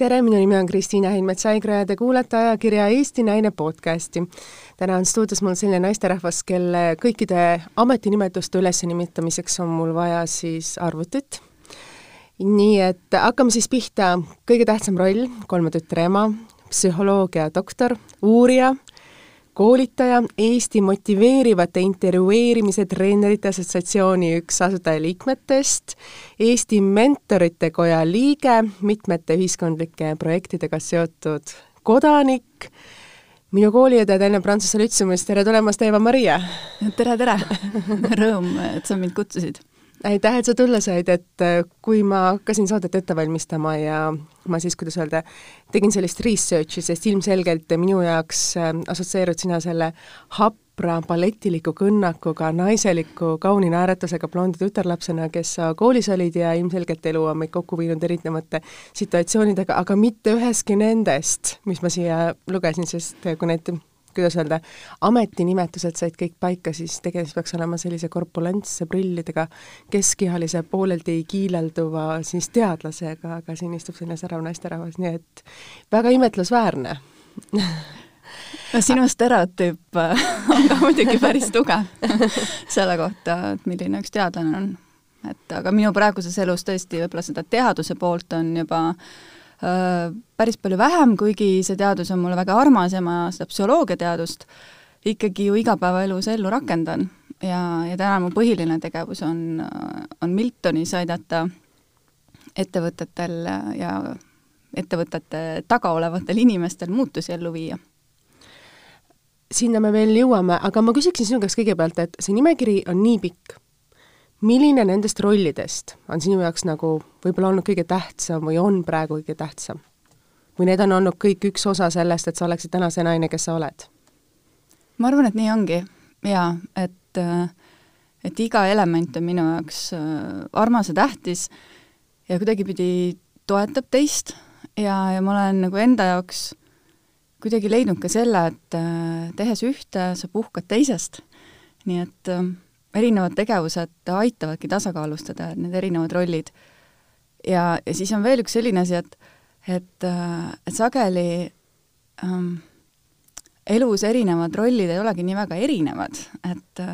tere, minu nimi on Kristiina Heinmets-Aigre ja te kuulate ajakirja Eesti Naine podcasti. täna on stuudios mul selline naisterahvas, kelle kõikide ametinimetuste ülesnimetamiseks on mul vaja siis arvutit. nii et hakkame siis pihta, kõige tähtsam roll, kolme tütre ema, psühholoogia doktor, uurija koolitaja, Eesti motiveerivate intervjueerimise treenerite assotsiatsiooni üks asutajaliikmetest, Eesti Mentorite Koja liige, mitmete ühiskondlike projektidega seotud kodanik, minu kooliõde Tallinna Prantsuse Lütseumis, tere tulemast, Eva-Maria! tere, tere! Rõõm, et sa mind kutsusid aitäh, et sa tulla said, et äh, kui ma hakkasin saadet ette valmistama ja ma siis, kuidas öelda, tegin sellist research'i, sest ilmselgelt minu jaoks äh, assotsieerud sina selle hapra balletiliku kõnnakuga, naiseliku kauni naeratusega blondi tütarlapsena, kes sa koolis olid ja ilmselgelt elu on meid kokku viinud erinevate situatsioonidega, aga mitte üheski nendest, mis ma siia lugesin, sest kui need kuidas öelda, ametinimetused said kõik paika, siis tegelikult peaks olema sellise korpulentse prillidega keskealise pooleldi kiilelduva siis teadlasega, aga siin istub selline särav naisterahvas, nii et väga imetlusväärne no sinu stereotüüp äh, on ka muidugi päris tugev selle kohta, et milline üks teadlane on. et aga minu praeguses elus tõesti võib-olla seda teaduse poolt on juba päris palju vähem, kuigi see teadus on mulle väga armas ja ma seda psühholoogiateadust ikkagi ju igapäevaelus ellu rakendan. ja, ja täna mu põhiline tegevus on, on Miltonis aidata ettevõtetel ja ettevõtete taga olevatel inimestel muutusi ellu viia sinna me veel jõuame, aga ma küsiksin sinu käest kõigepealt, et see nimekiri on nii pikk milline nendest rollidest on sinu jaoks nagu võib-olla olnud kõige tähtsam või on praegu kõige tähtsam? või need on olnud kõik üks osa sellest, et sa oleksid täna see naine, kes sa oled? ma arvan, et nii ongi jaa, et et iga element on minu jaoks äh, armas ja tähtis ja kuidagipidi toetab teist ja, ja ma olen nagu enda jaoks kuidagi leidnud ka selle, et äh, tehes ühte, sa puhkad teisest. nii et äh, erinevad tegevused aitavadki tasakaalustada need erinevad rollid. ja, ja siis on veel üks selline asi, et, et, et sageli ähm, elus erinevad rollid ei olegi nii väga erinevad, et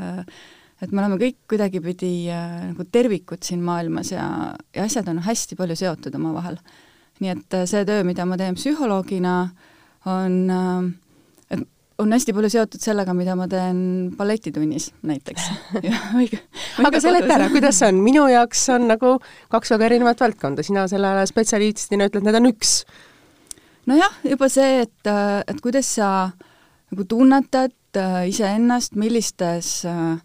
et me oleme kõik kuidagipidi äh, nagu tervikud siin maailmas ja, ja asjad on hästi palju seotud omavahel. nii et see töö, mida ma teen psühholoogina, on äh, on hästi palju seotud sellega, mida ma teen balletitunnis näiteks. Aga seleta ära, kuidas see on, minu jaoks on nagu kaks väga erinevat valdkonda, sina selle ala spetsialistina ütled, need on üks. nojah, juba see, et, et kuidas sa nagu tunnetad äh, iseennast, millistes, äh,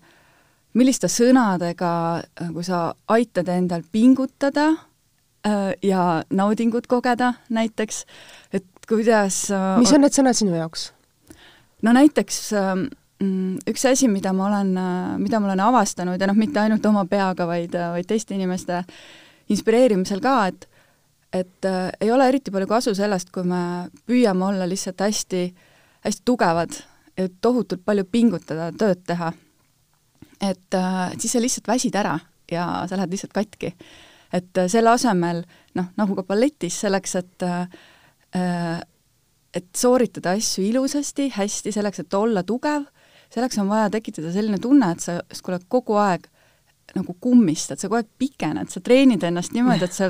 milliste sõnadega nagu sa aitad endal pingutada äh, ja naudingut kogeda näiteks, et kuidas mis on need sõnad sinu jaoks? No näiteks ähm, üks asi, mida ma olen, äh, mida ma olen avastanud ja noh, mitte ainult oma peaga, vaid, äh, vaid teiste inimeste inspireerimisel ka, et et äh, ei ole eriti palju kasu sellest, kui me püüame olla lihtsalt hästi, hästi tugevad ja tohutult palju pingutada, tööd teha. et äh, siis sa lihtsalt väsid ära ja sa lähed lihtsalt katki. et äh, selle asemel noh, nagu ka balletis, selleks, et äh, et sooritada asju ilusasti, hästi, selleks, et olla tugev, selleks on vaja tekitada selline tunne, et sa oled kogu aeg nagu kummistad, sa kogu aeg pikened, sa treenid ennast niimoodi, et sa,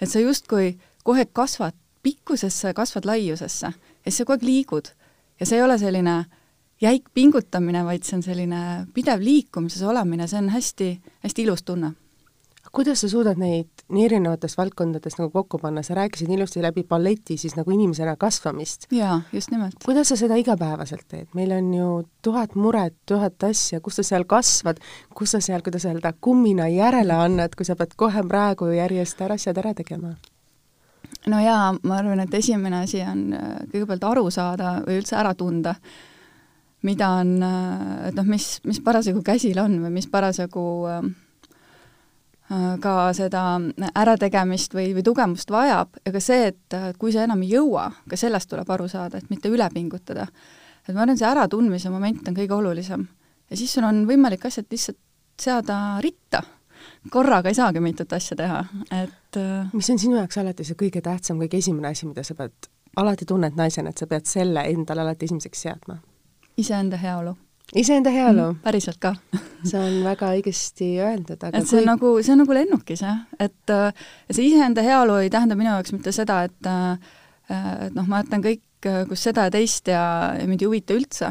et sa justkui aeg kasvad pikkusesse, kasvad laiusesse ja siis sa kogu aeg liigud. ja see ei ole selline jäik pingutamine, vaid see on selline pidev liikumises olemine, see on hästi, hästi ilus tunne kuidas sa suudad neid nii erinevatest valdkondadest nagu kokku panna, sa rääkisid ilusti läbi balleti siis nagu inimesena kasvamist. jaa, just nimelt. kuidas sa seda igapäevaselt teed, meil on ju tuhat muret, tuhat asja, kus sa seal kasvad, kus sa seal, kuidas öelda, kummina järele annad, kui sa pead kohe praegu järjest ära asjad ära tegema? no jaa, ma arvan, et esimene asi on äh, kõigepealt aru saada või üldse ära tunda, mida on, äh, et noh, mis, mis parasjagu käsil on või mis parasjagu Äh, ka seda ärategemist või, või tugevust vajab ja ka see, et kui sa enam ei jõua, ka sellest tuleb aru saada, et mitte üle pingutada. et ma arvan, see äratundmise moment on kõige olulisem. ja siis sul on võimalik asjad lihtsalt seada ritta. korraga ei saagi mitut asja teha, et mis on sinu jaoks alati see kõige tähtsam, kõige esimene asi, mida sa pead, alati tunned naisena, et sa pead selle endale alati esimeseks seadma? iseenda heaolu iseenda heaolu mm,? päriselt ka see on väga õigesti öeldud, aga et see on kui... nagu, see on nagu lennukis, jah, et see iseenda heaolu ei tähenda minu jaoks mitte seda, et et noh, ma jätan kõik kus seda ja teist ja, ja mind ei huvita üldse.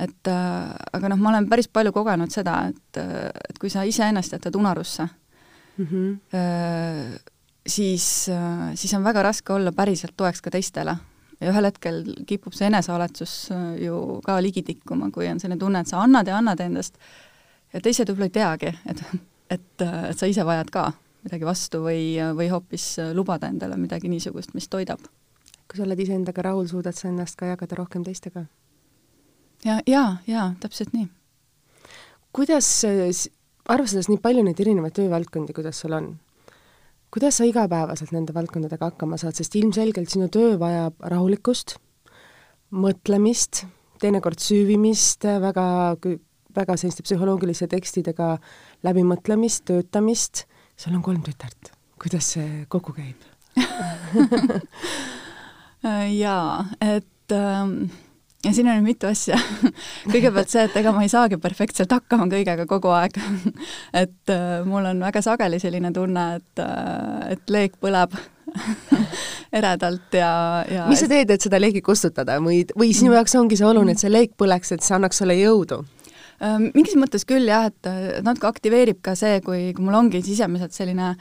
et aga noh, ma olen päris palju kogenud seda, et, et kui sa iseennast jätad unarusse mm, -hmm. siis, siis on väga raske olla päriselt toeks ka teistele ja ühel hetkel kipub see enesealetsus äh, ju ka ligi tikkuma, kui on selline tunne, et sa annad ja annad endast ja teised võib-olla ei teagi, et, et, et sa ise vajad ka midagi vastu või, või hoopis lubada endale midagi niisugust, mis toidab. kui sa oled iseendaga rahul, suudad sa ennast ka jagada rohkem teistega? ja, ja, ja täpselt nii. kuidas, arvestades nii palju neid erinevaid töövaldkondi, kuidas sul on, kuidas sa igapäevaselt nende valdkondadega hakkama saad, sest ilmselgelt sinu töö vajab rahulikkust, mõtlemist, teinekord süüvimist, väga, väga selliste psühholoogiliste tekstidega läbimõtlemist, töötamist, sul on kolm tütart, kuidas see kokku käib? Jaa, et ähm ja siin on mitu asja kõigepealt see, et ega ma ei saagi perfektselt hakkama kõigega kogu aeg et äh, mul on väga sageli selline tunne, et äh,, et leek põleb eredalt ja, ja mis sa teed, et seda leegi kustutada või, või sinu jaoks ongi see oluline, et see leek põleks, et see annaks sulle jõudu? äh,? Mingis mõttes küll jah, et natuke aktiveerib ka see, kui, kui mul ongi sisemiselt selline,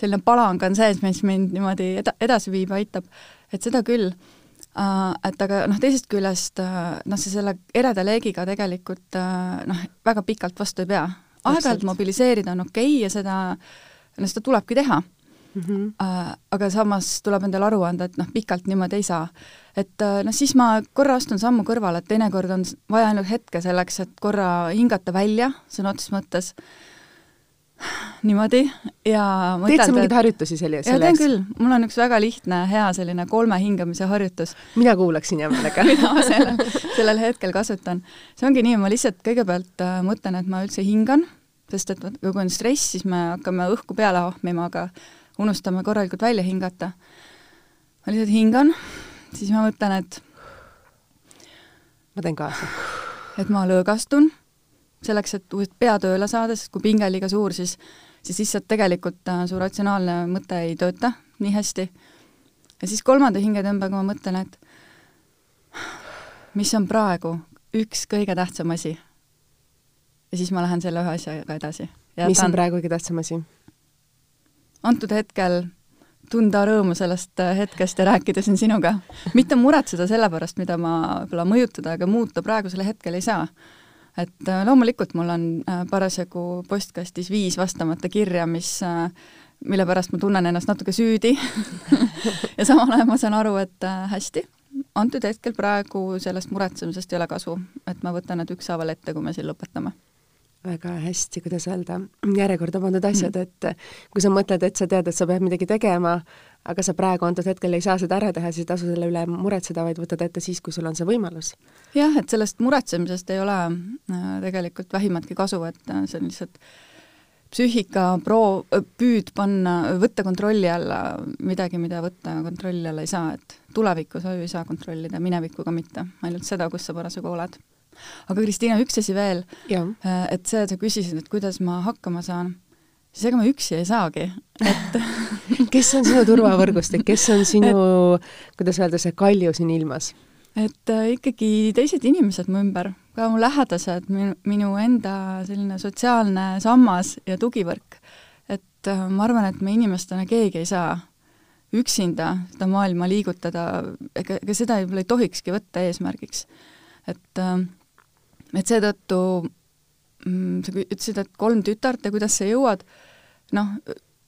selline palang on sees, mis mind niimoodi eda-, edasi viib, aitab, et seda küll et aga noh, teisest küljest uh, noh, see selle ereda leegiga tegelikult uh, noh, väga pikalt vastu ei pea. aeg-ajalt mobiliseerida on okei okay ja seda, no seda tulebki teha mm. -hmm. Aga samas tuleb endale aru anda, et noh, pikalt niimoodi ei saa. et noh, siis ma korra astun sammu kõrvale, et teinekord on vaja ainult hetke selleks, et korra hingata välja sõna otseses mõttes niimoodi ja teed sa mingeid harjutusi selle, selle jaoks? teen küll, mul on üks väga lihtne, hea selline kolme hingamise harjutus. mina kuulaksin hea meelega mida ma sellel, sellel hetkel kasutan. see ongi nii, ma lihtsalt kõigepealt äh, mõtlen, et ma üldse hingan, sest et kui on stress, siis me hakkame õhku peale ahmima, aga unustame korralikult välja hingata. ma lihtsalt hingan, siis ma mõtlen, et ma teen kaasa. et ma lõõgastun selleks, et uuesti pea tööle saada, sest kui pinge liiga suur, siis siis lihtsalt tegelikult äh, su ratsionaalne mõte ei tööta nii hästi. ja siis kolmanda hingetõmbega ma mõtlen, et mis on praegu üks kõige tähtsam asi. ja siis ma lähen selle ühe asjaga edasi. mis on praegu kõige tähtsam asi? antud hetkel tunda rõõmu sellest äh, hetkest ja rääkida siin sinuga. mitte muretseda selle pärast, mida ma võib-olla mõjutada ega muuta praegusel hetkel ei saa et äh, loomulikult mul on äh, parasjagu postkastis viis vastamata kirja, mis äh, mille pärast ma tunnen ennast natuke süüdi. Ja samal ajal ma saan aru, et hästi, antud hetkel praegu sellest muretsemisest ei ole kasu, et ma võtan need ükshaaval ette, kui me siin lõpetame väga hästi, kuidas öelda, järjekorda pandud asjad, mm. et kui sa mõtled, et sa tead, et sa pead midagi tegema, aga sa praegu antud hetkel ei saa seda ära teha, siis ei tasu selle üle muretseda, vaid võtad ette siis, kui sul on see võimalus. jah, et sellest muretsemisest ei ole äh, tegelikult vähimatki kasu, et äh, see on lihtsalt psüühika proo-, püüd panna, võtta kontrolli alla midagi, mida võtta kontrolli alla ei saa, et tulevikku sa ju ei saa kontrollida, minevikku ka mitte, ainult seda, kus sa parasjagu oled. Aga Kristiina, üks asi veel, äh, et see, sa küsisid, et kuidas ma hakkama saan siis ega ma üksi ei saagi, et kes on sinu turvavõrgustik, kes on sinu, kuidas öelda, see kalju siin ilmas? et äh, ikkagi teised inimesed mu ümber, ka mu lähedased, minu, minu enda selline sotsiaalne sammas ja tugivõrk. et äh, ma arvan, et me inimestena keegi ei saa üksinda seda maailma liigutada, ega, ega seda võib-olla ei tohikski võtta eesmärgiks. et äh, et seetõttu mm, sa ütlesid, et kolm tütart ja kuidas sa jõuad, noh,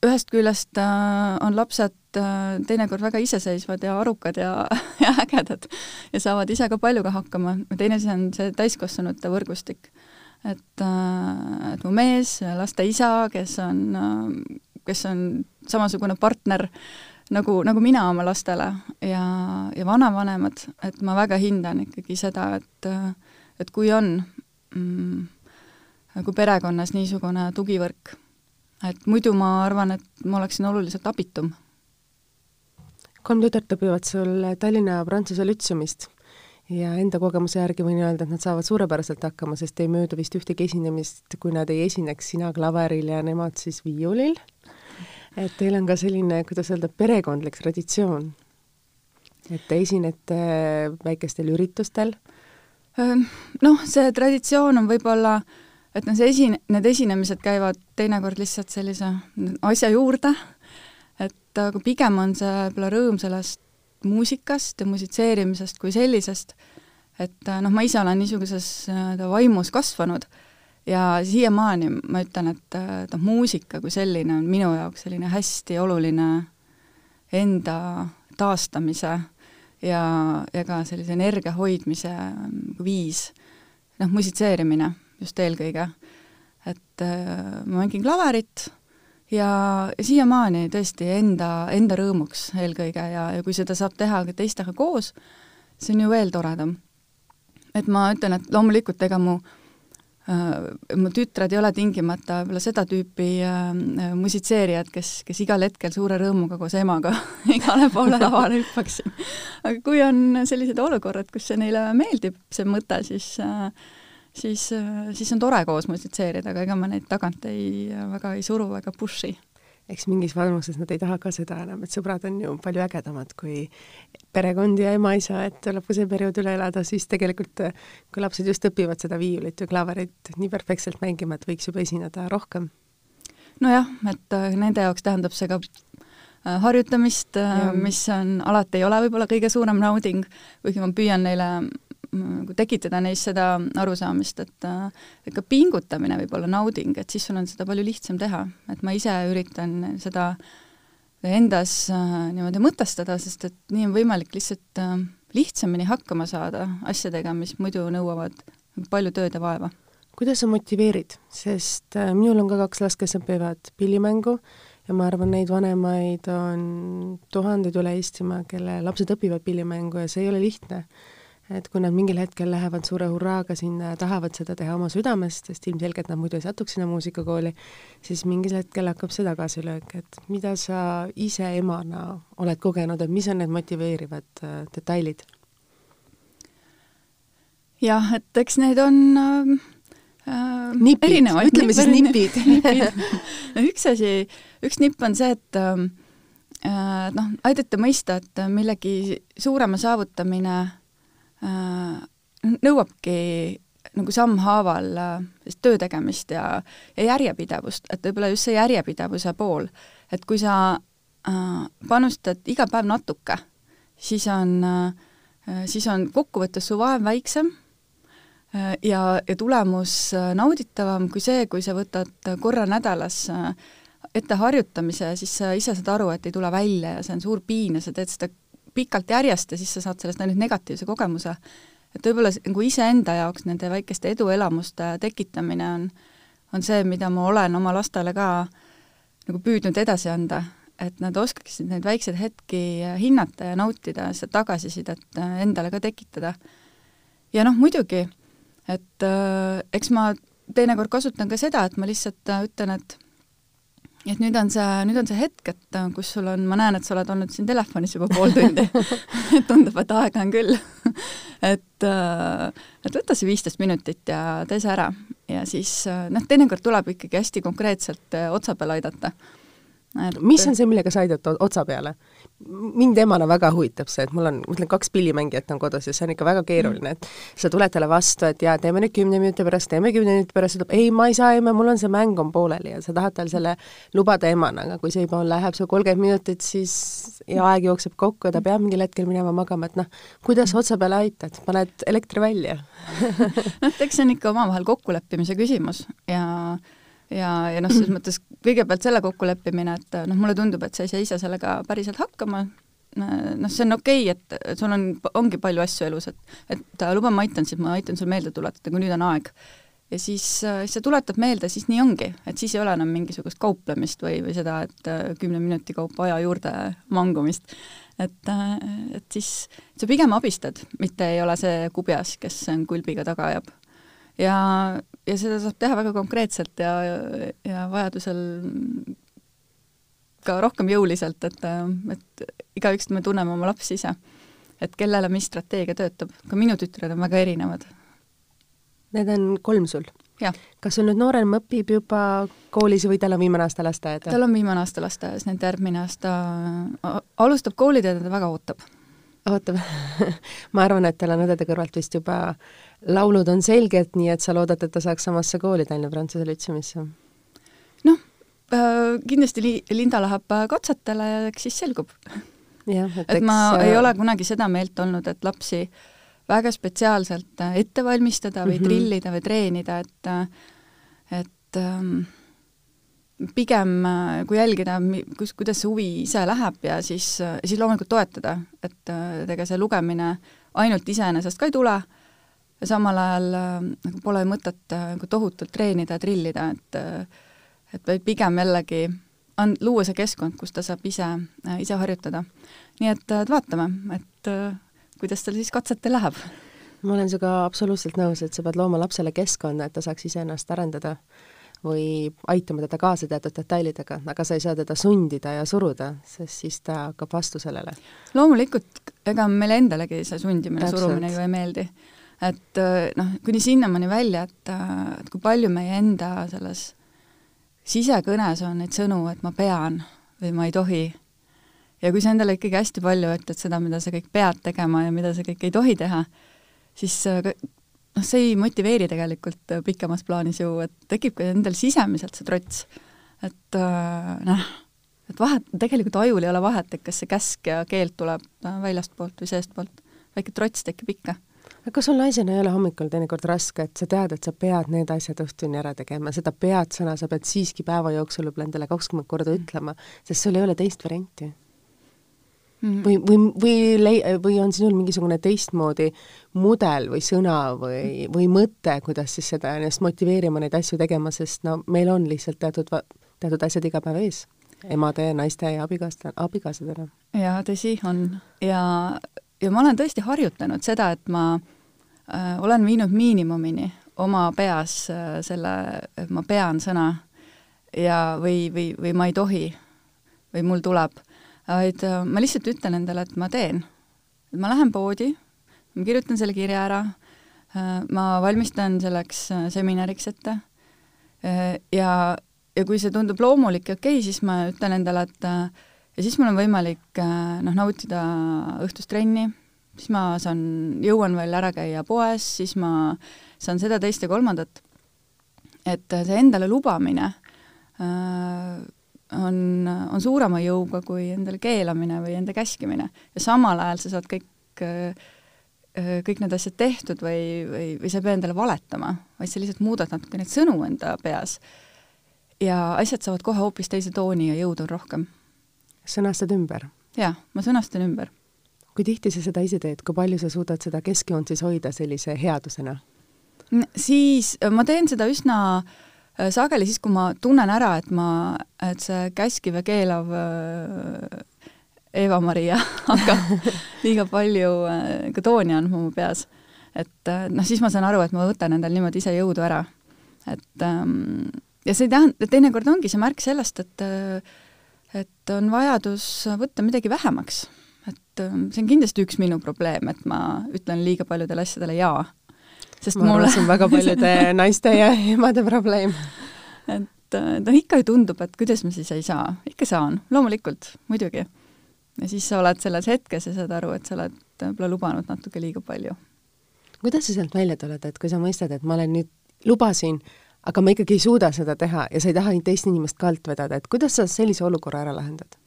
ühest küljest äh, on lapsed äh, teinekord väga iseseisvad ja arukad ja, ja ägedad ja saavad ise ka paljuga hakkama, teine asi on see täiskasvanute võrgustik. et, äh, et mu mees, laste isa, kes on, kes on samasugune partner nagu, nagu mina oma lastele ja, ja vanavanemad, et ma väga hindan ikkagi seda, et, et kui on mm, nagu perekonnas niisugune tugivõrk et muidu ma arvan, et ma oleksin oluliselt abitum. kolm tütart õpivad sul Tallinna Prantsuse Lütseumist ja enda kogemuse järgi võin öelda, et nad saavad suurepäraselt hakkama, sest ei möödu vist ühtegi esinemist, kui nad ei esineks, sina klaveril ja nemad siis viiulil. et teil on ka selline, kuidas öelda, perekondlik traditsioon. et te esinete väikestel üritustel. Noh, see traditsioon on võib-olla, et noh, see esin-, need esinemised käivad teinekord lihtsalt sellise asja juurde, et aga pigem on see võib-olla rõõm sellest muusikast ja musitseerimisest kui sellisest, et noh, ma ise olen niisuguses nii-öelda vaimus kasvanud ja siiamaani ma ütlen, et noh, muusika kui selline on minu jaoks selline hästi oluline enda taastamise ja, ja ka sellise energia hoidmise viis, noh, musitseerimine just eelkõige. et ma mängin klaverit ja, ja siiamaani tõesti enda, enda rõõmuks eelkõige ja, ja kui seda saab teha ka teistega koos, see on ju veel toredam. et ma ütlen, et loomulikult ega mu äh, mu tütred ei ole tingimata võib-olla seda tüüpi äh, musitseerijad, kes, kes igal hetkel suure rõõmuga koos emaga igale poole lavale hüppaksid. aga kui on sellised olukorrad, kus see neile meeldib, see mõte, siis äh, siis, siis on tore koos musitseerida, aga ega ma neid tagant ei, väga ei suru ega push'i. Eks mingis vanuses nad ei taha ka seda enam, et sõbrad on ju palju ägedamad kui perekond ja ema-isa, et tuleb ka see periood üle elada, siis tegelikult kui lapsed just õpivad seda viiulit või klaverit nii perfektselt mängima, et võiks juba esineda rohkem. nojah, et äh, nende jaoks tähendab see ka äh, harjutamist, äh, mis on, alati ei ole võib-olla kõige suurem nauding, kuigi ma püüan neile nagu tekitada neis seda arusaamist, et ikka pingutamine võib olla nauding, et siis sul on seda palju lihtsam teha, et ma ise üritan seda endas äh, niimoodi mõtestada, sest et nii on võimalik lihtsalt äh, lihtsamini hakkama saada asjadega, mis muidu nõuavad palju tööd ja vaeva. kuidas sa motiveerid, sest äh, minul on ka kaks last, kes õpivad pillimängu ja ma arvan, neid vanemaid on tuhandeid üle Eestimaa, kelle lapsed õpivad pillimängu ja see ei ole lihtne et kui nad mingil hetkel lähevad suure hurraaga sinna ja tahavad seda teha oma südamest, sest ilmselgelt nad muidu ei satuks sinna muusikakooli, siis mingil hetkel hakkab see tagasilöök, et mida sa ise emana oled kogenud, et mis on need motiveerivad äh, detailid? jah, et eks neid on äh, äh nipid, ütleme siis nipid nipid. no üks asi, üks nipp on see, et äh, noh, aidata mõista, et millegi suurema saavutamine Äh, nõuabki nagu sammhaaval äh, töö tegemist ja, ja järjepidevust, et võib-olla just see järjepidevuse pool, et kui sa äh, panustad iga päev natuke, siis on äh,, siis on kokkuvõttes su vaev väiksem äh, ja, ja tulemus äh, nauditavam kui see, kui sa võtad korra nädalas äh, ette harjutamise, siis sa ise saad aru, et ei tule välja ja see on suur piin ja sa teed seda pikalt järjest ja siis sa saad sellest ainult negatiivse kogemuse. et võib-olla nagu iseenda jaoks nende väikeste eduelamuste tekitamine on, on see, mida ma olen oma lastele ka nagu püüdnud edasi anda, et nad oskaksid neid väikseid hetki hinnata ja nautida, seda tagasisidet endale ka tekitada. ja noh, muidugi, et äh, eks ma teinekord kasutan ka seda, et ma lihtsalt äh, ütlen, et et nüüd on see, nüüd on see hetk, et kus sul on, ma näen, et sa oled olnud siin telefonis juba pool tundi. Tundub, et aega on küll. Et, äh, et võta see viisteist minutit ja tee see ära. Ja siis äh, noh, teinekord tuleb ikkagi hästi konkreetselt äh, otsa peale aidata. Et mis on see, millega sa aidad otsa peale? Mind emana väga huvitab see, et mul on, ma ütlen, kaks pillimängijat on kodus ja see on ikka väga keeruline, et sa tuled talle vastu, et jaa, teeme nüüd kümne minuti pärast, teeme kümne minuti pärast, ütleb ei, ma ei saa, emme, mul on see mäng on pooleli ja sa tahad tal selle lubada emana, aga kui see juba läheb sul kolmkümmend minutit, siis ja aeg jookseb kokku ja ta peab mingil hetkel minema magama, et noh, kuidas otsa peale aitad, paned elektri välja. Noh, eks see on ikka omavahel kokkuleppimise küsimus ja ja, ja noh, selles mõttes kõigepealt selle kokkuleppimine, et noh, mulle tundub, et sa ei saa ise sellega päriselt hakkama, noh, see on okei okay,, et sul on, ongi palju asju elus, et et luba, ma aitan sind, ma aitan sul meelde tuletada, kui nüüd on aeg. ja siis, siis sa tuletad meelde, siis nii ongi, et siis ei ole enam mingisugust kauplemist või, või seda, et kümne minuti kaupa aja juurde mangumist. et, et siis sa pigem abistad, mitte ei ole see kubjas, kes kulbiga taga ajab. ja ja seda saab teha väga konkreetselt ja, ja vajadusel ka rohkem jõuliselt, et, et igaüks me tunneme oma lapsi ise. et kellele mis strateegia töötab, ka minu tütred on väga erinevad. Need on kolm sul? kas sul nüüd noorem õpib juba koolis või tal on viimane aasta lasteaeda? tal on viimane aasta lasteaias, nüüd järgmine aasta alustab kooli, teda väga ootab. ootab ma arvan, et tal on õdede kõrvalt vist juba laulud on selged, nii et sa loodad, et ta saaks samasse kooli Tallinna Prantsuse Lütseumisse? noh, Äh, kindlasti li-, Linda läheb äh, katsetele ja eks siis selgub. et, et ma eks... ei ole kunagi seda meelt olnud, et lapsi väga spetsiaalselt äh, ette valmistada või mm -hmm. trillida või treenida, et et ähm, pigem kui jälgida, kus, kuidas see huvi ise läheb ja siis, siis loomulikult toetada, et ega see lugemine ainult iseenesest ka ei tule ja samal ajal nagu pole mõtet nagu tohutult treenida ja trillida, et äh, et vaid pigem jällegi on, luua see keskkond, kus ta saab ise, äh, ise harjutada. nii et, et vaatame, et äh, kuidas tal siis katsetel läheb. ma olen sinuga absoluutselt nõus, et sa pead looma lapsele keskkonna, et ta saaks iseennast arendada või aitama teda kaasa teatud detailidega, aga sa ei saa teda sundida ja suruda, sest siis ta hakkab vastu sellele. loomulikult, ega meile endalegi see sundimine, surumine ju ei meeldi. Et äh, noh, kuni sinnamaani välja, et, et kui palju meie enda selles sisekõnes on neid sõnu, et ma pean või ma ei tohi. ja kui sa endale ikkagi hästi palju ütled seda, mida sa kõik pead tegema ja mida sa kõik ei tohi teha, siis äh, noh, see ei motiveeri tegelikult äh, pikemas plaanis ju, et tekib ka endal sisemiselt see trots. et äh, noh, et vahet, tegelikult ajul ei ole vahet, et kas see käsk ja keeld tuleb väljastpoolt või seestpoolt, väike trots tekib ikka aga sul naisena ei ole hommikul teinekord raske, et sa tead, et sa pead need asjad õhtuni ära tegema, seda pead sõna sa pead siiski päeva jooksul võib-olla endale kakskümmend korda mm. ütlema, sest sul ei ole teist varianti mm. -hmm. või, või, või lei-, või on sinul mingisugune teistmoodi mudel või sõna või, või mõte, kuidas siis seda ennast motiveerima neid asju tegema, sest no meil on lihtsalt teatud, teatud asjad iga päev ees emade, naiste ja abikaasta, abikaasadena. jaa, tõsi, on. ja, ja ma olen tõesti harjutanud seda, et ma äh, olen viinud miinimumini oma peas äh, selle, et ma pean sõna ja, või, või, või ma ei tohi või mul tuleb, vaid äh, ma lihtsalt ütlen endale, et ma teen. et ma lähen poodi, ma kirjutan selle kirja ära äh,, ma valmistan selleks äh, seminariks ette äh, ja, ja kui see tundub loomulik ja okei okay,, siis ma ütlen endale, et äh, ja siis mul on võimalik äh, noh, nautida õhtust trenni siis ma saan, jõuan veel ära käia poes, siis ma saan seda, teist ja kolmandat. et see endale lubamine äh, on, on suurema jõuga kui endale keelamine või enda käskimine ja samal ajal sa saad kõik äh, kõik need asjad tehtud või, või, või sa ei pea endale valetama, vaid sa lihtsalt muudad natuke neid sõnu enda peas. ja asjad saavad kohe hoopis teise tooni ja jõudu on rohkem. sõnastad ümber? jaa, ma sõnastan ümber kui tihti sa seda ise teed, kui palju sa suudad seda keskjoont siis hoida sellise headusena? siis äh, ma teen seda üsna äh, sageli siis, kui ma tunnen ära, et ma, et see käskiv ja keelav äh, Eva-Maria hakkab liiga palju ka tooni andma mu peas. et noh, siis ma saan aru, et ma võtan endal niimoodi ise jõudu ära. et ähm, ja see ei tähenda, teinekord ongi see märk sellest, et et on vajadus võtta midagi vähemaks et ähm, see on kindlasti üks minu probleem, et ma ütlen liiga paljudele asjadele jaa. sest ma mulle see on väga paljude naiste ja emade probleem. et äh, noh, ikka ju tundub, et kuidas ma siis ei saa, ikka saan, loomulikult, muidugi. ja siis sa oled selles hetkes ja saad aru, et sa oled võib-olla lubanud natuke liiga palju. kuidas sa sealt välja tuled, et kui sa mõistad, et ma olen nüüd, lubasin, aga ma ikkagi ei suuda seda teha ja sa ei taha teist inimest ka alt vedada, et kuidas sa sellise olukorra ära lahendad?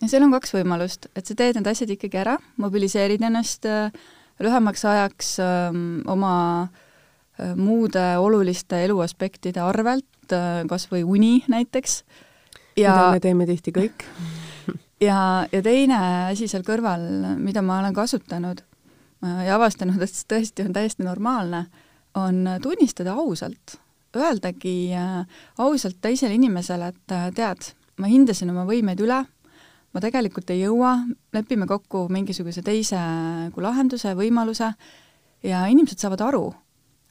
Ja seal on kaks võimalust, et sa teed need asjad ikkagi ära, mobiliseerid ennast äh, lühemaks ajaks ähm, oma äh, muude oluliste eluaspektide arvelt, äh, kas või uni näiteks. ja mida me teeme tihti kõik ja, ja teine asi seal kõrval, mida ma olen kasutanud ja avastanud, et see tõesti on täiesti normaalne, on tunnistada ausalt, öeldagi ausalt teisele inimesele, et tead, ma hindasin oma võimeid üle ma tegelikult ei jõua, lepime kokku mingisuguse teise nagu lahenduse, võimaluse ja inimesed saavad aru,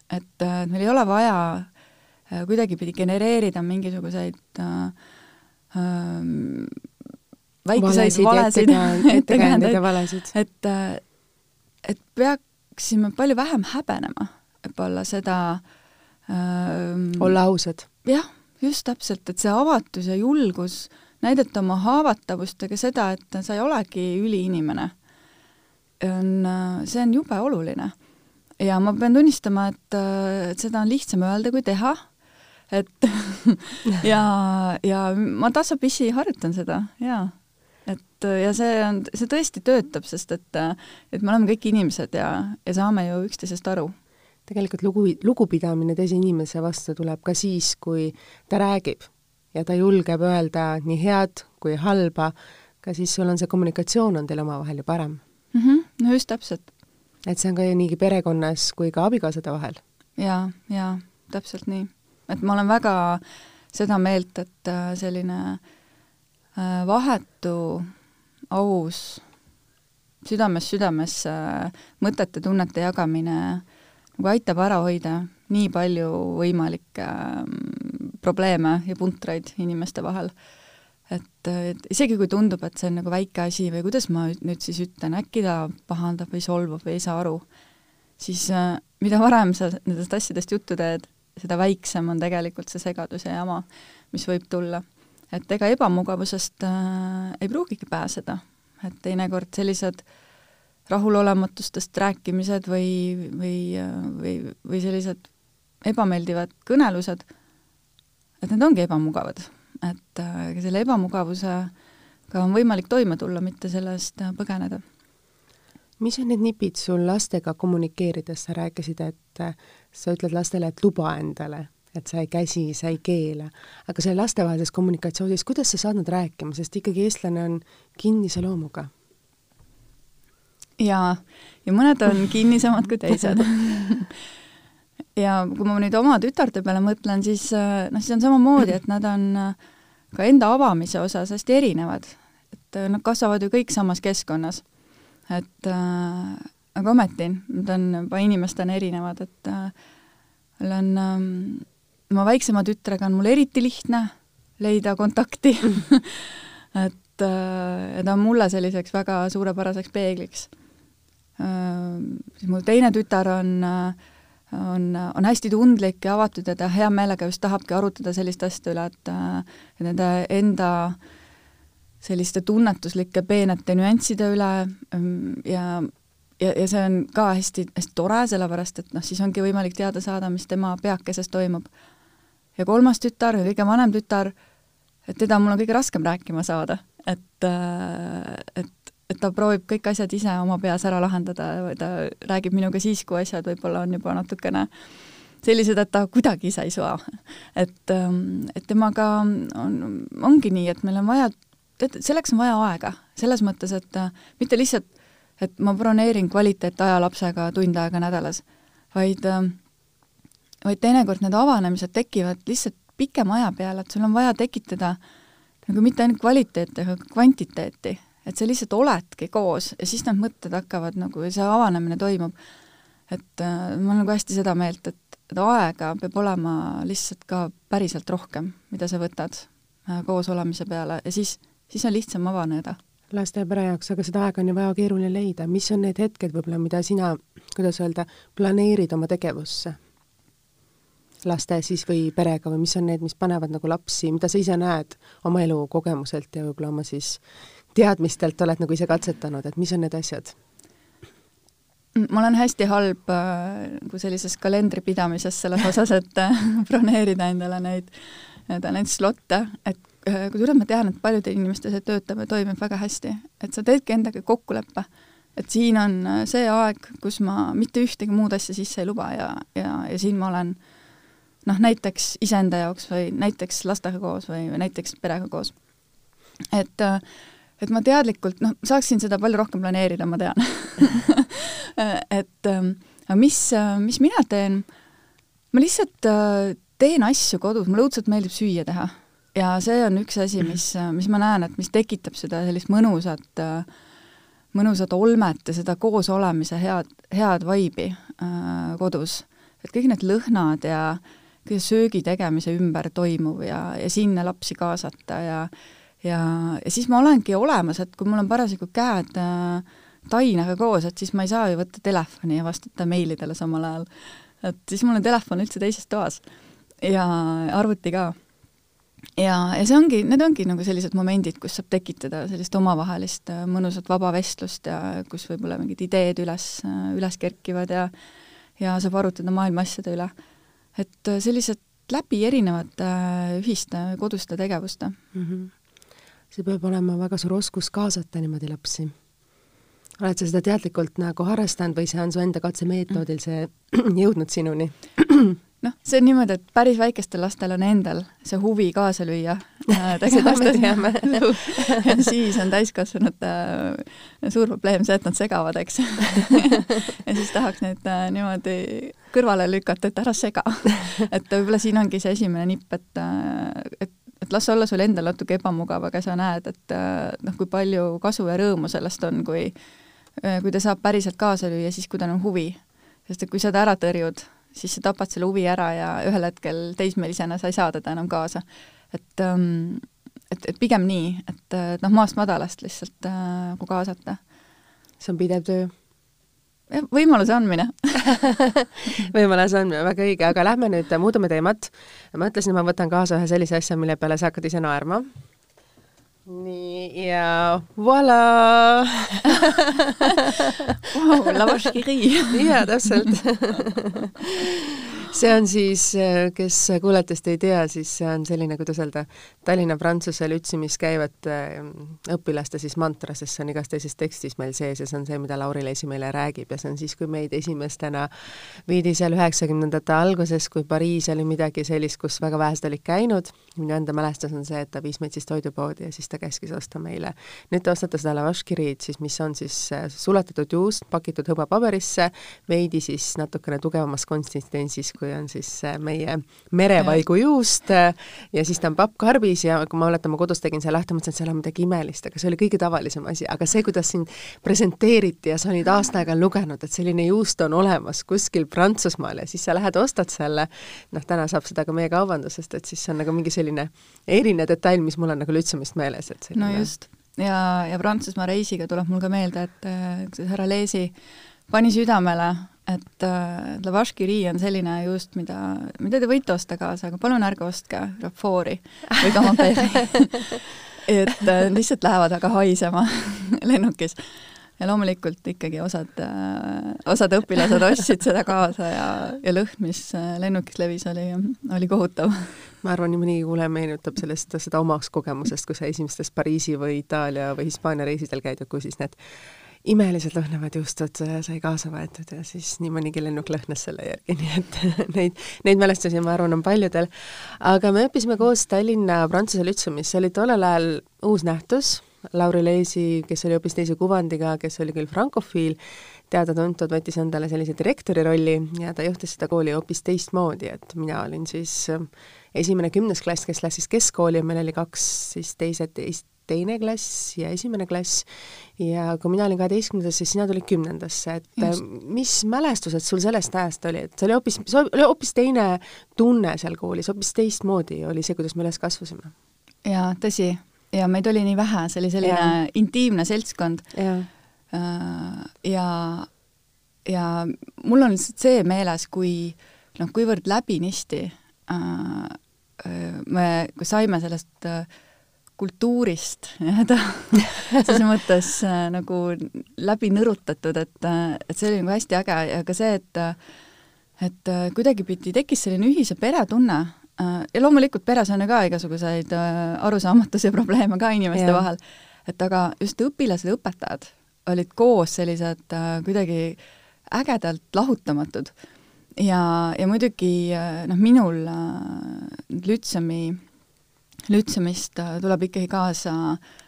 et äh, meil ei ole vaja äh, kuidagipidi genereerida mingisuguseid äh, äh, väikeseid valesid ettekäändeid ja valesid. et, äh, et peaksime palju vähem häbenema võib-olla seda äh, olla ausad. jah, just täpselt, et see avatus ja julgus näidata oma haavatavust, aga seda, et sa ei olegi üliinimene, on, see on jube oluline. ja ma pean tunnistama, et, et seda on lihtsam öelda kui teha, et ja, ja ma tasapisi harjutan seda, jaa et ja see on, see tõesti töötab, sest et, et me oleme kõik inimesed ja, ja saame ju üksteisest aru. tegelikult lugu, lugupidamine teise inimese vastu tuleb ka siis, kui ta räägib ja ta julgeb öelda nii head kui halba, ka siis sul on see kommunikatsioon on teil omavahel ju parem mm. -hmm. no just täpselt. et see on ka nii perekonnas kui ka abikaasade vahel. jaa, jaa, täpselt nii. et ma olen väga seda meelt, et äh, selline äh, vahetu, aus, südamest südamesse äh, mõtete, tunnete jagamine nagu aitab ära hoida nii palju võimalikke ähm, probleeme ja puntraid inimeste vahel. et, et isegi kui tundub, et see on nagu väike asi või kuidas ma nüüd siis ütlen, äkki ta pahandab või solvab või ei saa aru, siis äh, mida varem sa nendest asjadest juttu teed, seda väiksem on tegelikult see segadus ja jama, mis võib tulla. et ega ebamugavusest äh, ei pruugigi pääseda, et teinekord sellised rahulolematustest rääkimised või, või, või, või sellised ebameeldivad kõnelused et need ongi ebamugavad. et äh, selle ebamugavusega on võimalik toime tulla, mitte selle eest äh, põgeneda. mis on need nipid sul lastega kommunikeerides, sa rääkisid, et äh, sa ütled lastele, et luba endale, et sa ei käsi, sa ei keela, aga selle lastevahelises kommunikatsioonis, kuidas sa saad nad rääkima, sest ikkagi eestlane on kinnise loomuga. Jaa, ja mõned on kinnisemad kui teised ja kui ma nüüd oma tütarde peale mõtlen, siis äh, noh, siis on samamoodi, et nad on äh, ka enda avamise osas hästi erinevad. et äh, nad kasvavad ju kõik samas keskkonnas. et äh, aga ometi, nad on juba inimestena erinevad, et äh, mul on äh,, oma väiksema tütrega on mul eriti lihtne leida kontakti et äh, ta on mulle selliseks väga suurepäraseks peegliks äh,. siis mu teine tütar on äh, on, on hästi tundlik ja avatud ja ta hea meelega just tahabki arutada selliste asjade üle, et nende enda selliste tunnetuslike peenete nüansside üle ja ja, ja see on ka hästi, hästi tore, sellepärast et noh, siis ongi võimalik teada saada, mis tema peakeses toimub. ja kolmas tütar, kõige vanem tütar, et teda mul on kõige raskem rääkima saada, et, et et ta proovib kõik asjad ise oma peas ära lahendada, ta räägib minuga siis, kui asjad võib-olla on juba natukene sellised, et ta kuidagi ise ei saa. et, ähm, et temaga on, ongi nii, et meil on vaja, tead, selleks on vaja aega, selles mõttes, et äh, mitte lihtsalt, et ma broneerin kvaliteetaja lapsega tund aega nädalas, vaid, ähm, vaid teinekord need avanemised tekivad lihtsalt pikema aja peale, et sul on vaja tekitada nagu mitte ainult kvaliteeti, aga kvantiteeti et sa lihtsalt oledki koos ja siis need mõtted hakkavad nagu, see avanemine toimub. et äh, ma olen nagu hästi seda meelt, et, et aega peab olema lihtsalt ka päriselt rohkem, mida sa võtad äh, koos olemise peale ja siis, siis on lihtsam avaneda laste ja pere jaoks, aga seda aega on ju väga keeruline leida, mis on need hetked võib-olla, mida sina, kuidas öelda, planeerid oma tegevusse? laste siis või perega või mis on need, mis panevad nagu lapsi, mida sa ise näed oma elukogemuselt ja võib-olla oma siis teadmistelt oled nagu ise katsetanud, et mis on need asjad? ma olen hästi halb äh, nagu sellises kalendri pidamises selles osas, et äh, broneerida endale neid, neid slotte, et äh, kusjuures ma tean, et paljudel inimestel see töötab ja toimib väga hästi, et sa teedki endaga kokkuleppe, et siin on see aeg, kus ma mitte ühtegi muud asja sisse ei luba ja, ja, ja siin ma olen noh, näiteks iseenda jaoks või näiteks lastega koos või, või näiteks perega koos. et äh, et ma teadlikult, noh, saaksin seda palju rohkem planeerida, ma tean et ähm, aga mis, äh, mis mina teen, ma lihtsalt äh, teen asju kodus, mulle õudselt meeldib süüa teha. ja see on üks asi, mis, äh, mis ma näen, et mis tekitab seda sellist mõnusat, mõnusat olmet ja seda koosolemise head, head vaibi äh, kodus. et kõik need lõhnad ja kõige söögi tegemise ümber toimuv ja, ja sinna lapsi kaasata ja ja, ja siis ma olengi olemas, et kui mul on parasjagu käed äh, tainega koos, et siis ma ei saa ju võtta telefoni ja vastata meilidele samal ajal. et siis mul on telefon üldse teises toas ja arvuti ka. ja, ja see ongi, need ongi nagu sellised momendid, kus saab tekitada sellist omavahelist äh, mõnusat vaba vestlust ja kus võib-olla mingid ideed üles, äh, üles kerkivad ja ja saab arutada maailma asjade üle. et sellised läbi erinevate ühiste koduste tegevuste mm. -hmm see peab olema väga suur oskus kaasata niimoodi lapsi. oled sa seda teadlikult nagu harrastanud või see on su enda katsemeetodil see jõudnud sinuni? noh, see on niimoodi, et päris väikestel lastel on endal see huvi kaasa lüüa äh, siis on täiskasvanute äh, suur probleem see, et nad segavad, eks ja siis tahaks neid äh, niimoodi kõrvale lükata, et ära sega. et võib-olla siin ongi see esimene nipp, et, et et las olla sul endal natuke ebamugav, aga sa näed, et äh, noh, kui palju kasu ja rõõmu sellest on, kui äh, kui ta saab päriselt kaasa lüüa, siis kui tal on huvi. sest et kui sa ta ära tõrjud, siis sa tapad selle huvi ära ja ühel hetkel teismelisena sa ei saa teda enam kaasa. et ähm, et, et pigem nii, et noh, maast madalast lihtsalt nagu äh, kaasata. see on pidev töö jah, võimaluse andmine võimaluse andmine, väga õige, aga lähme nüüd, muudame teemat. ma mõtlesin, ma võtan kaasa ühe sellise asja, mille peale sa hakkad ise naerma. nii, ja voilà wow, la vache qui rit. jaa, täpselt see on siis, kes kuulajatest ei tea, siis see on selline, kuidas öelda, Tallinna Prantsuse lütsemis käivate mm, õpilaste siis mantra, sest see on igas teises tekstis meil sees ja see on see, mida Lauri Leesi meile räägib ja see on siis, kui meid esimestena viidi seal üheksakümnendate alguses, kui Pariis oli midagi sellist, kus väga vähesed olid käinud, minu enda mälestus on see, et ta viis meid siis toidupoodi ja siis ta käskis osta meile. nüüd te ostate seda lavaškiriid siis, mis on siis äh, sulatatud juust, pakitud hõbepaberisse, veidi siis natukene tugevamas konsistentsis kui on siis äh, meie merevaigu juust äh, ja siis ta on pappkarbis ja kui ma mäletan, ma kodus tegin selle lahti, mõtlesin, et seal on midagi imelist, aga see oli kõige tavalisem asi, aga see, kuidas sind presenteeriti ja sa olid aasta aega lugenud, et selline juust on olemas kuskil Prantsusmaal ja siis sa lähed, ostad selle, noh, täna saab seda ka meie kaubandusest, et siis see on nagu mingi selline eriline detail, mis mul on nagu lütsemist meeles, et selline... no just. Ja, ja Prantsusmaa reisiga tuleb mul ka meelde, et äh, härra Leesi pani südamele et äh, lavaškiri on selline just, mida, mida te võite osta kaasa, aga palun ärge ostke Rafoori või Camembert et äh, lihtsalt lähevad väga haisema lennukis. ja loomulikult ikkagi osad äh,, osad õpilased ostsid seda kaasa ja, ja lõhn, mis äh, lennukis levis, oli, oli kohutav. ma arvan, nii mõnigi kuulaja meenutab sellest, seda omast kogemusest, kui sa esimestes Pariisi või Itaalia või Hispaania reisidel käid ja kui siis need imelised lõhnavad juustud sai kaasa võetud ja siis nii mõnigi lennuk lõhnas selle järgi, nii et neid, neid mälestusi, ma arvan, on paljudel. aga me õppisime koos Tallinna Prantsuse Lütseumis, see oli tollel ajal uus nähtus, Lauri Leesi, kes oli hoopis teise kuvandiga, kes oli küll frankofiil, teada-tuntud, võttis endale sellise direktori rolli ja ta juhtis seda kooli hoopis teistmoodi, et mina olin siis esimene kümnes klass, kes läks siis keskkooli ja meil oli kaks siis teised, teist teine klass ja esimene klass ja kui mina olin kaheteistkümnendas, siis sina tulid kümnendasse, et Just. mis mälestused sul sellest ajast oli, et see oli hoopis, see oli hoopis teine tunne seal koolis, hoopis teistmoodi oli see, kuidas me üles kasvasime? jaa, tõsi. ja meid oli nii vähe, see oli selline ja. intiimne seltskond. ja, äh, ja, ja mul on lihtsalt see meeles, kui noh, kuivõrd läbinisti äh, äh me, kui saime sellest äh, kultuurist nii-öelda ses mõttes äh, nagu läbi nõrutatud, et, äh, et see oli nagu hästi äge ja ka see, et et äh, kuidagipidi tekkis selline ühise pere tunne äh, ja loomulikult peres on ju ka igasuguseid arusaamatusi ja probleeme ka inimeste ja. vahel, et aga just õpilased ja õpetajad olid koos sellised kuidagi ägedalt lahutamatud. ja, ja muidugi noh, minul Lütsemi Lütsemist äh, tuleb ikkagi kaasa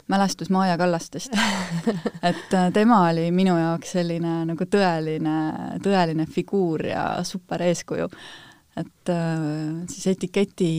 mälestus Maarja Kallastest et äh, tema oli minu jaoks selline nagu tõeline, tõeline figuur ja super eeskuju. et äh, siis etiketi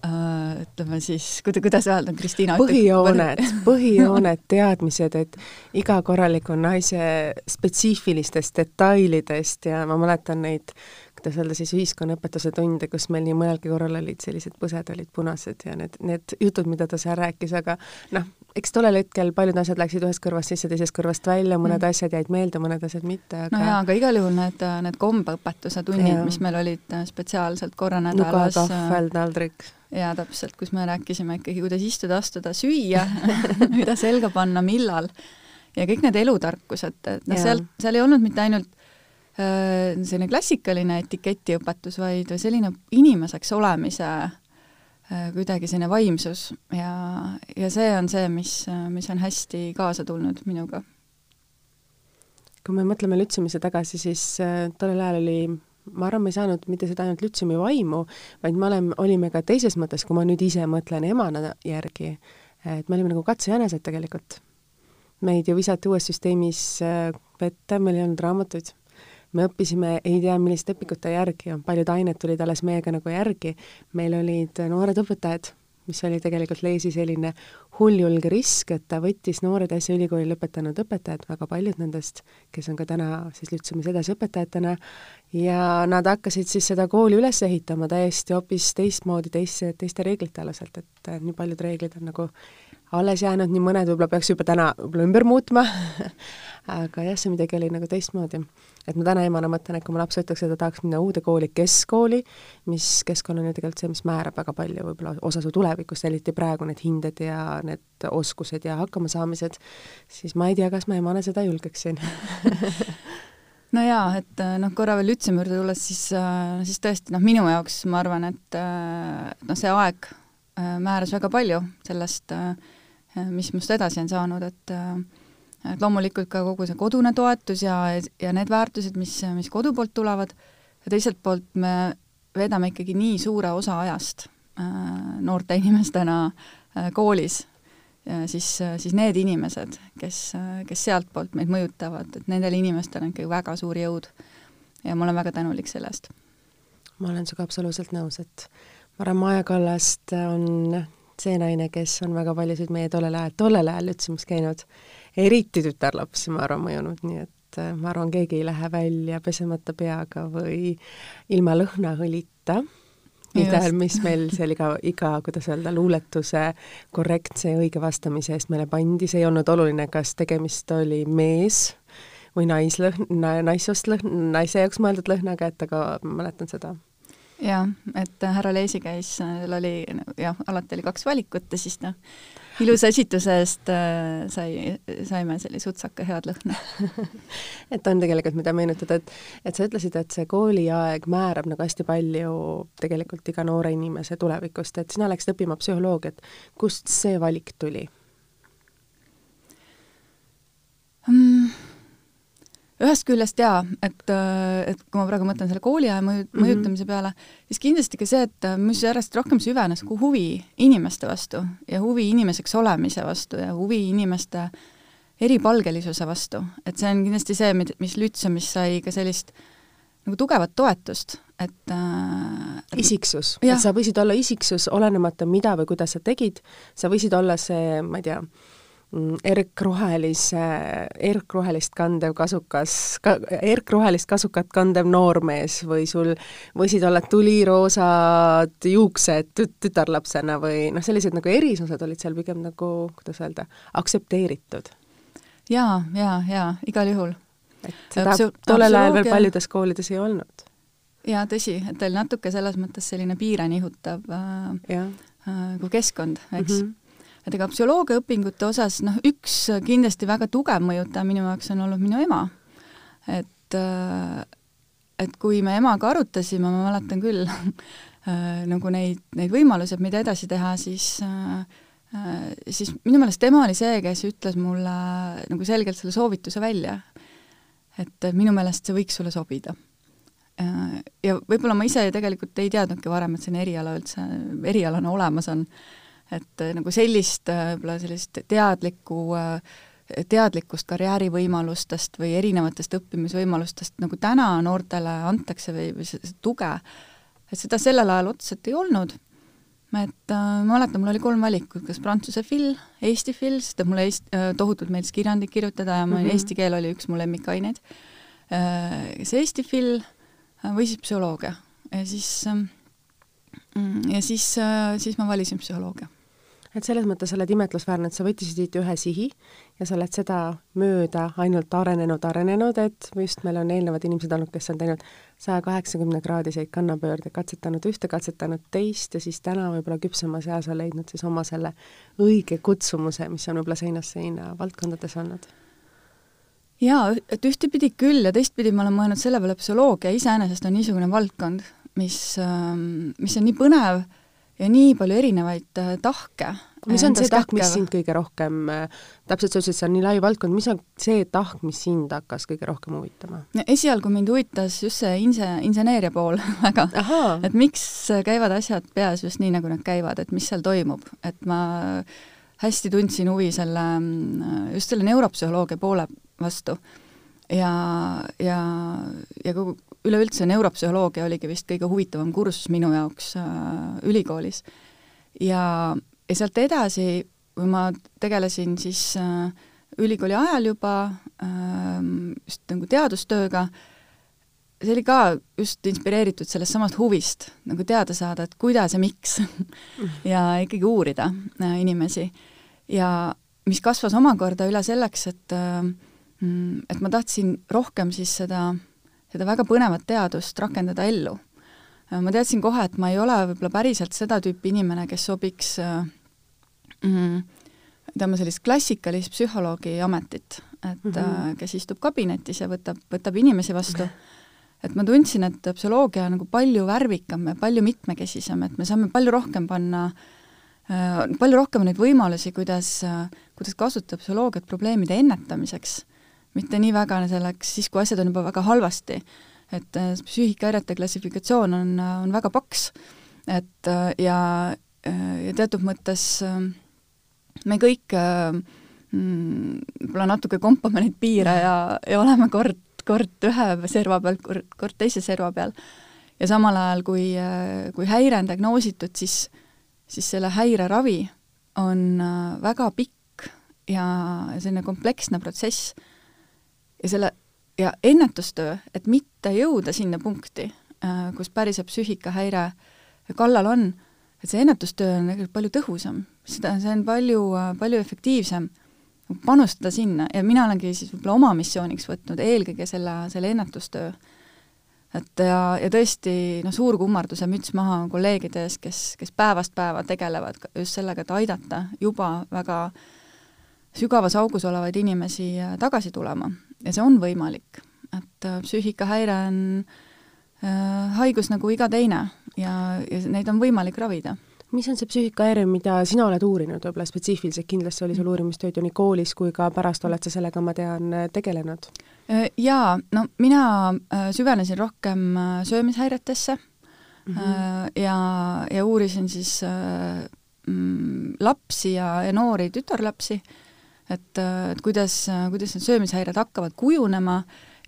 ütleme siis, kuida-, kuidas öelda, Kristiina põhijooned, põhijooned, teadmised, et iga korraliku naise spetsiifilistest detailidest ja ma mäletan neid kuidas öelda siis, ühiskonnaõpetuse tunde, kus meil nii mõnelgi korral olid sellised põsed olid punased ja need, need jutud, mida ta seal rääkis, aga noh, eks tollel hetkel paljud asjad läksid ühest kõrvast sisse, teisest kõrvast välja, mõned mm. asjad jäid meelde, mõned asjad mitte, aga no jaa, aga igal juhul need, need kombeõpetuse tunnid, mis meil olid äh, spetsiaalselt korra nädalas nuga, tahvel, taldrik. jaa, täpselt, kus me rääkisime ikkagi, kuidas istuda, astuda, süüa mida selga panna, millal. ja kõik need elutarkused, et noh, seal, seal ei olnud mitte ainult Äh, selline klassikaline etiketiõpetus, vaid selline inimeseks olemise äh, kuidagi selline vaimsus ja, ja see on see, mis, mis on hästi kaasa tulnud minuga. kui me mõtleme lütsemise tagasi, siis äh, tollel ajal oli ma arvan, me ei saanud mitte seda ainult lütsemi vaimu, vaid me oleme, olime ka teises mõttes, kui ma nüüd ise mõtlen emana järgi, et me olime nagu katsejänesed tegelikult. meid ju visati uues süsteemis vette, meil ei olnud raamatuid me õppisime ei tea milliste õpikute järgi, paljud ained tulid alles meiega nagu järgi, meil olid noored õpetajad, mis oli tegelikult Leesi selline hulljulge risk, et ta võttis noored äsja ülikooli lõpetanud õpetajad, väga paljud nendest, kes on ka täna siis Lütsemis edasi õpetajatena, ja nad hakkasid siis seda kooli üles ehitama täiesti hoopis teistmoodi, teiste, teiste reeglite aluselt, et nii paljud reeglid on nagu alles jäänud, nii mõned võib-olla peaks juba täna võib-olla ümber muutma aga jah, see midagi oli nagu teistmoodi. et ma täna emana mõtlen, et kui mu laps ütleks, et ta tahaks minna uude kooli, keskkooli, mis keskkond on ju tegelikult see, mis määrab väga palju võib-olla osa su tulevikust, eriti praegu need hinded ja need oskused ja hakkamasaamised, siis ma ei tea, kas ma emana seda julgeksin no jaa, et noh, korra veel Lütsemi juurde tulles, siis, siis tõesti noh, minu jaoks ma arvan, et noh, see aeg määras väga palju sellest, mis must edasi on saanud, et et loomulikult ka kogu see kodune toetus ja, ja need väärtused, mis, mis kodu poolt tulevad, ja teiselt poolt me veedame ikkagi nii suure osa ajast äh, noorte inimestena äh, koolis, siis, siis need inimesed, kes, kes sealtpoolt meid mõjutavad, et nendel inimestel on ikkagi väga suur jõud. ja ma olen väga tänulik selle eest. ma olen sinuga absoluutselt nõus, et ma arvan, Maja Kallast on see naine, kes on väga paljusid meie tollel ajal, tollel ajal ütlesin, käinud. Eriti tütarlapsi, ma arvan, mõjunud, nii et äh, ma arvan, keegi ei lähe välja pesemata peaga või ilma lõhnaõlita, mida, mis meil seal iga, iga, kuidas öelda, luuletuse korrektse ja õige vastamise eest meile pandi, see ei olnud oluline, kas tegemist oli mees või naislõhn, naissoost lõhn, naise jaoks mõeldud lõhnaga, et aga ma mäletan seda jah, et härra Leesi käis, tal oli jah, alati oli kaks valikut ja siis noh, ilusa esituse eest äh, sai, saime sellise sutsaka head lõhna et on tegelikult, mida meenutada, et et sa ütlesid, et see kooliaeg määrab nagu hästi palju tegelikult iga noore inimese tulevikust, et sina läksid õppima psühholoogiat, kust see valik tuli mm.? Ühest küljest jaa, et, äh, et kui ma praegu mõtlen selle kooliaja mõju, mhm. mõjutamise peale, siis kindlasti ka see, et äh, mis järjest rohkem süvenes nagu huvi inimeste vastu ja huvi inimeseks olemise vastu ja huvi inimeste eripalgelisuse vastu, et see on kindlasti see, mis Lütsemis sai ka sellist nagu tugevat toetust, et äh, isiksus, et sa võisid olla isiksus, olenemata mida või kuidas sa tegid, sa võisid olla see, ma ei tea, Mm, erkrohelise, erkrohelist kandev kasukas ka,, erkrohelist kasukat kandev noormees või sul võisid olla tuliroosad juuksed tüt-, tütarlapsena või noh, sellised nagu erisused olid seal pigem nagu, kuidas öelda, aktsepteeritud. jaa, jaa, jaa, igal juhul. et seda tollel ajal veel paljudes koolides ei olnud. jaa, tõsi, et ta oli natuke selles mõttes selline piire nihutav äh, äh, kui keskkond, eks mm. -hmm et ega psühholoogiaõpingute osas noh, üks kindlasti väga tugev mõjutaja minu jaoks on olnud minu ema. et, et kui me emaga arutasime, ma mäletan küll nagu neid, neid võimalusi, et mida edasi teha, siis siis minu meelest tema oli see, kes ütles mulle nagu selgelt selle soovituse välja. et minu meelest see võiks sulle sobida ja võib-olla ma ise tegelikult ei teadnudki varem, et selline eriala üldse, erialana olemas on et äh, nagu sellist äh, võib-olla sellist teadlikku äh, teadlikkust karjäärivõimalustest või erinevatest õppimisvõimalustest nagu täna noortele antakse või, või seda tuge, et seda sellel ajal otseselt ei olnud. et äh, ma mäletan, mul oli kolm valikut, kas prantsuse fil, eesti fil, sest et mulle eest- äh,, tohutult meeldis kirjandit kirjutada ja ma mm -hmm. eesti keel oli üks mu lemmikaineid äh,, kas eesti fil äh, või siis psühholoogia ja siis äh, ja siis äh,, siis ma valisin psühholoogia et selles mõttes sa oled imetlusväärne, et sa võttisid siit ühe sihi ja sa oled seda mööda ainult arenenud, arenenud, et just meil on eelnevad inimesed olnud, kes on teinud saja kaheksakümne kraadiseid kannapöörde, katsetanud ühte, katsetanud teist ja siis täna võib-olla küpsemas eas on leidnud siis oma selle õige kutsumuse, mis on võib-olla seinast seina valdkondades olnud. jaa, et ühtepidi küll ja teistpidi ma olen mõelnud selle peale, psühholoogia iseenesest on niisugune valdkond, mis, mis on nii põnev ja nii palju erinevaid äh, tahke. mis on see tahk, mis sind kõige rohkem, äh, täpselt sa ütlesid, see on nii lai valdkond, mis on see tahk, mis sind hakkas kõige rohkem huvitama? esialgu mind huvitas just see inse-, inseneeria pool väga, et miks käivad asjad peas just nii, nagu nad käivad, et mis seal toimub, et ma hästi tundsin huvi selle, just selle neuropsühholoogia poole vastu. ja, ja, ja kogu üleüldse neuropsühholoogia oligi vist kõige huvitavam kursus minu jaoks äh, ülikoolis. ja, ja sealt edasi, kui ma tegelesin siis äh, ülikooli ajal juba äh, just nagu teadustööga, see oli ka just inspireeritud sellest samast huvist, nagu teada saada, et kuidas ja miks ja ikkagi uurida äh, inimesi. ja mis kasvas omakorda üle selleks, et äh, et ma tahtsin rohkem siis seda äh, seda väga põnevat teadust rakendada ellu. ma teadsin kohe, et ma ei ole võib-olla päriselt seda tüüpi inimene, kes sobiks mm, ütleme, sellist klassikalist psühholoogi ametit, et mm -hmm. kes istub kabinetis ja võtab, võtab inimesi vastu. et ma tundsin, et psühholoogia on nagu palju värvikam ja palju mitmekesisem, et me saame palju rohkem panna äh, palju rohkem neid võimalusi, kuidas, kuidas kasutada psühholoogiat probleemide ennetamiseks mitte nii väga selleks siis, kui asjad on juba väga halvasti. et äh, psüühikahäirete klassifikatsioon on, äh, on väga paks, et äh, ja, ja teatud mõttes me kõik mm, võib-olla natuke kompame neid piire ja, ja oleme kord, kord ühe serva peal, kord, kord teise serva peal. ja samal ajal, kui, kui häire on diagnoositud, siis, siis selle häire ravi on väga pikk ja selline kompleksne protsess ja selle, ja ennetustöö, et mitte jõuda sinna punkti, äh, kus päriselt psüühikahäire kallal on, et see ennetustöö on tegelikult palju tõhusam, seda, see on palju, palju efektiivsem panustada sinna. Ja mina olengi siis võib-olla oma missiooniks võtnud eelkõige selle, selle ennetustöö. et ja, ja tõesti noh, suur kummarduse müts maha kolleegide ees, kes, kes päevast päeva tegelevad just sellega, et aidata juba väga sügavas augus olevaid inimesi tagasi tulema ja see on võimalik, et äh, psüühikahäire on äh, haigus nagu iga teine ja, ja neid on võimalik ravida. Mis on see psüühikahäire, mida sina oled uurinud, võib-olla spetsiifiliselt, kindlasti oli sul uurimistööd ju nii koolis kui ka pärast oled sa sellega, ma tean, tegelenud? Äh, jaa, no mina süvenesin rohkem söömishäiretesse mm -hmm. ja, ja uurisin siis mm, lapsi ja, ja noori tütarlapsi et, et kuidas, kuidas need söömishäired hakkavad kujunema